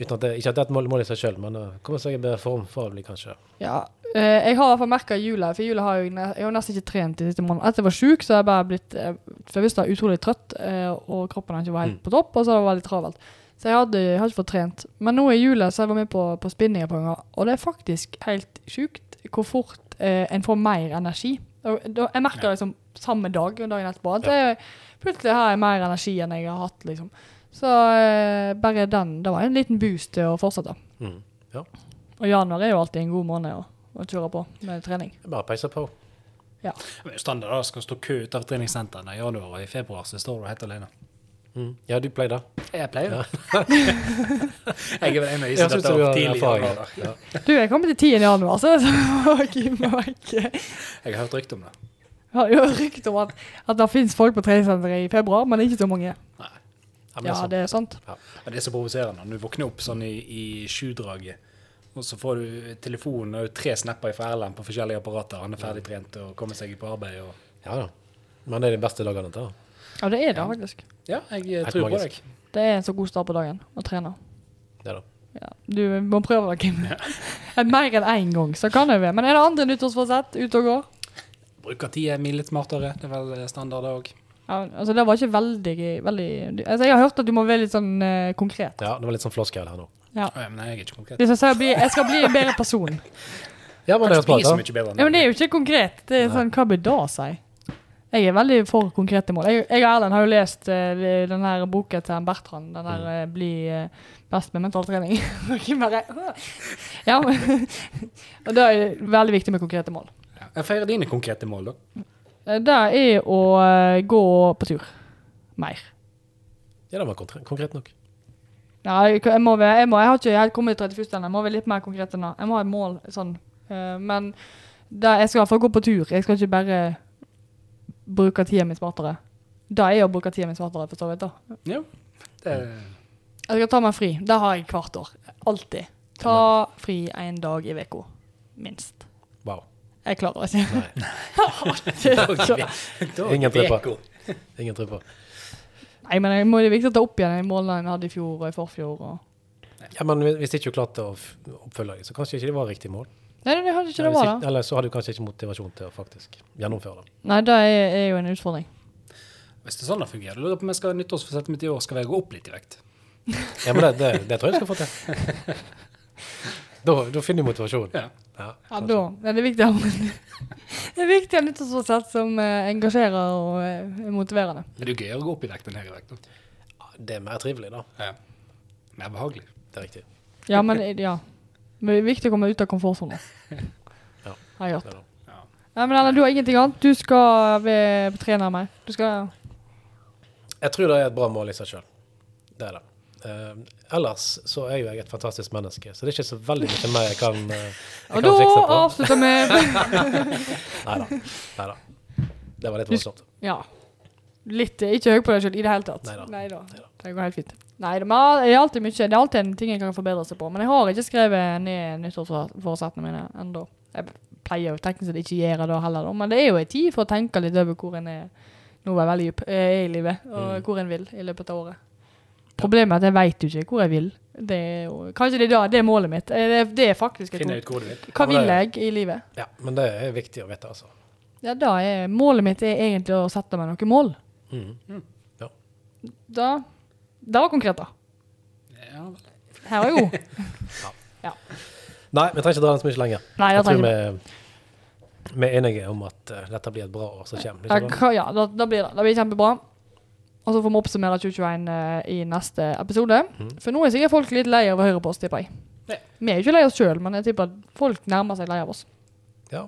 Uten at det, ikke at det er et mål, mål i seg sjøl, men uh, komme seg i bedre form for å bli kanskje Ja, eh, jeg har i hvert fall merka jula, for jula har jeg, jeg har nesten ikke trent de siste månedene. Etter jeg var sjuk, så har jeg bare blitt eh, For jeg visste jeg var utrolig trøtt, eh, og kroppen ikke var helt Mm. på topp, og så var det veldig travelt. Så jeg, hadde, jeg har ikke fått trent. Men nå i jula så har jeg vært med på, på spinning et par ganger, og det er faktisk helt sjukt hvor fort eh, en får mer energi. Jeg merker liksom samme dag og dagen etterpå at jeg, plutselig har jeg mer energi enn jeg har hatt, liksom. Så eh, bare den, det var en liten boost til å fortsette. mm. Ja. Og januar er jo alltid en god måned å, å kjøre på med trening. Bare peise på. Det er jo standard da, skal stå kø utenfor treningssentrene i januar og i februar, så står du helt alene. Mm. Ja, du pleier det. Jeg pleier det. jeg er vel en av de som dette har tidlig erfaring. Ja. Du, jeg kommer til 10. januar, så Jeg har hørt rykte om det. Jeg har hørt rykte om at, at det finnes folk på treningssenteret i februar, men ikke så mange. Nei. Ja, men Ja, altså, det er sant. Ja. det er så provoserende når du våkner opp sånn i, i sjudraget, og så får du telefonen og tre snapper fra Erlend på forskjellige apparater. Han er ferdig trent og kommer seg på arbeid. Og... ja da. Men det er de beste dagene til. Ja, det er det faktisk. Ja, jeg eh, Helt tror på deg. Det er en så god start på dagen å trene. Det da. Ja, du må prøve det, Kim. Mer enn én gang, så kan det være. Men er det andre nyttårsforsett ute og går? Bruker tida mi litt smartere. Det er vel standard, det òg. Ja, altså, det var ikke veldig, veldig altså, Jeg har hørt at du må være litt sånn eh, konkret. Ja, det var litt sånn floskel her nå. Ja. Men jeg er ikke konkret. Hvis jeg, sier bli, jeg skal bli en bedre person. Ja, men det er Kanskje bli så smart, da. mye bedre Ja, men det er jo ikke konkret. Det er sånn, Hva bør da si? Jeg er veldig for konkrete mål. Jeg, jeg og Erlend har jo lest uh, den her boken til Bertrand. Den der eh, 'Bli eh, best med mentaltrening'. Ikke bare Ja, men Og det er veldig viktig med konkrete mål. Ja. Jeg feirer dine konkrete mål, da. Det er å eh, gå på tur. Mer. Ja, det var konkret, nok. Nei, jeg, jeg, må, jeg, må, jeg har ikke helt kommet til 31. ennå. Jeg må være litt mer konkret enn det. Jeg må ha et mål sånn. Eh, men det, jeg skal iallfall gå på tur. Jeg skal ikke bare bruke tida mi smartere. Det er å bruke tida mi smartere, for så vidt. da. Ja, Det, Jeg skal ta meg fri. Det har jeg hvert år. Alltid. Ta fri en dag i uka. Minst. Wow. Jeg klarer det ikke. Nei. Ingen tripper. Ingen tripper. Nei, men jeg må, det er viktig å ta opp igjen de målene jeg hadde i fjor og i forfjor. Og... Ja, men hvis ikke du klarte å oppfølge dem, så kanskje ikke det var riktig mål. Nei, det, hadde ikke det var da. eller så hadde du kanskje ikke motivasjon til å faktisk gjennomføre det. Nei, det er, er jo en utfordring. hvis det er sånn det fungerer, lurer jeg på om jeg skal nyttårsforsettet mitt i år skal jeg gå opp litt i vekt. Ja, men det, det, det tror jeg du skal få til. Da, da finner du motivasjon. Ja. Ja, Ja, da. Ja, det er viktig å ha Det er viktig å ha nyttårsforsett som eh, engasjerer og eh, er motiverende. Men det er jo gøyere å gå opp i vekt enn her i vekt. da. Ja, Det er mer trivelig, da. Ja. Mer behagelig. Det er riktig. Ja, men det- ja. Men det er viktig å komme ut av komfortsonen. Ja. Har jeg hørt. Ja. Nei, men Erlend, du har ingenting annet. Du skal være trener meg. Du skal Jeg tror det er et bra mål i seg sjøl. Det er det. Eh, ellers så er jo jeg et fantastisk menneske, så det er ikke så veldig mye mer jeg kan, eh, jeg Og kan da fikse på. avslutter vi Nei da. Nei da. Det var litt voldsomt. Ja. Litt Ikke høy på deg selv i det hele tatt. Neida. Neida. Det går helt fint. Nei, det er alltid mye Det er alltid en ting jeg kan forbedre seg på. Men jeg har ikke skrevet ned nyttårsforsettene mine ennå. Jeg pleier jo teknisk sett ikke gjøre det heller, da. men det er jo en tid for å tenke litt over hvor en er Nå er veldig dyp i livet, og Mm. hvor en vil i løpet av året. Problemet er at jeg veit jo ikke hvor jeg vil. Det er jo, kanskje det er da, det er målet mitt. Det Det, det er faktisk et Finne ut hvor du vil. Hva vil jeg i livet? Ja, men det er viktig å vite, altså. Ja, da er Målet mitt er egentlig å sette meg noen mål. Ja Da Det var konkret, da. Ja, vel. Her var jeg god. Nei, vi trenger ikke dra den så mye lenger. Nei, Jeg tror vi, vi. er enige om at uh, dette blir et bra år som kommer. Ja, Ja, da, da blir det. Det blir kjempebra. Og så får vi oppsummere 2021 eh, i neste episode. Mm. For nå er sikkert folk litt lei av å høre på oss, tipper jeg. Ja. Vi er jo ikke lei oss sjøl, men jeg tipper at folk nærmer seg lei av oss. Ja.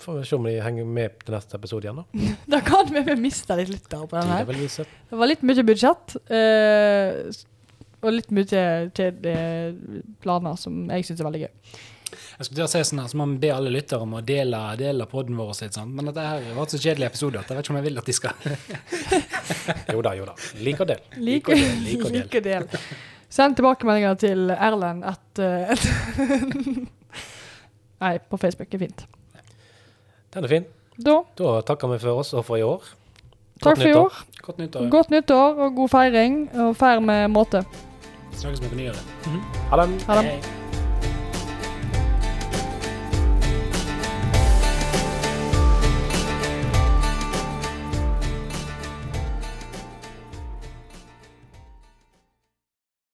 Får vi se om de henger med til neste episode igjen, da. Da kan vi vel miste litt lyttere på den her. Det var litt mye budsjett. eh, og litt mye til planer som jeg syns er veldig gøy. Jeg skulle til å si sånn her, så må vi be alle lyttere om å dele, dele podden vår. og litt sånn. Men dette her var så kjedelig episode at jeg vet ikke om jeg vil at de skal Jo da, jo da. Lik og del. Lik og del. Lik og del. like del. Send tilbakemeldinger til Erlend at, eh, Nei, på Facebook er fint. Den er fin. Da, Da takker vi for oss og for i år. takk for i år. Godt nyttår. Godt nyttår og god feiring. Og feir med måte. Snakkes vi på nyåret. Ha det. Ha det.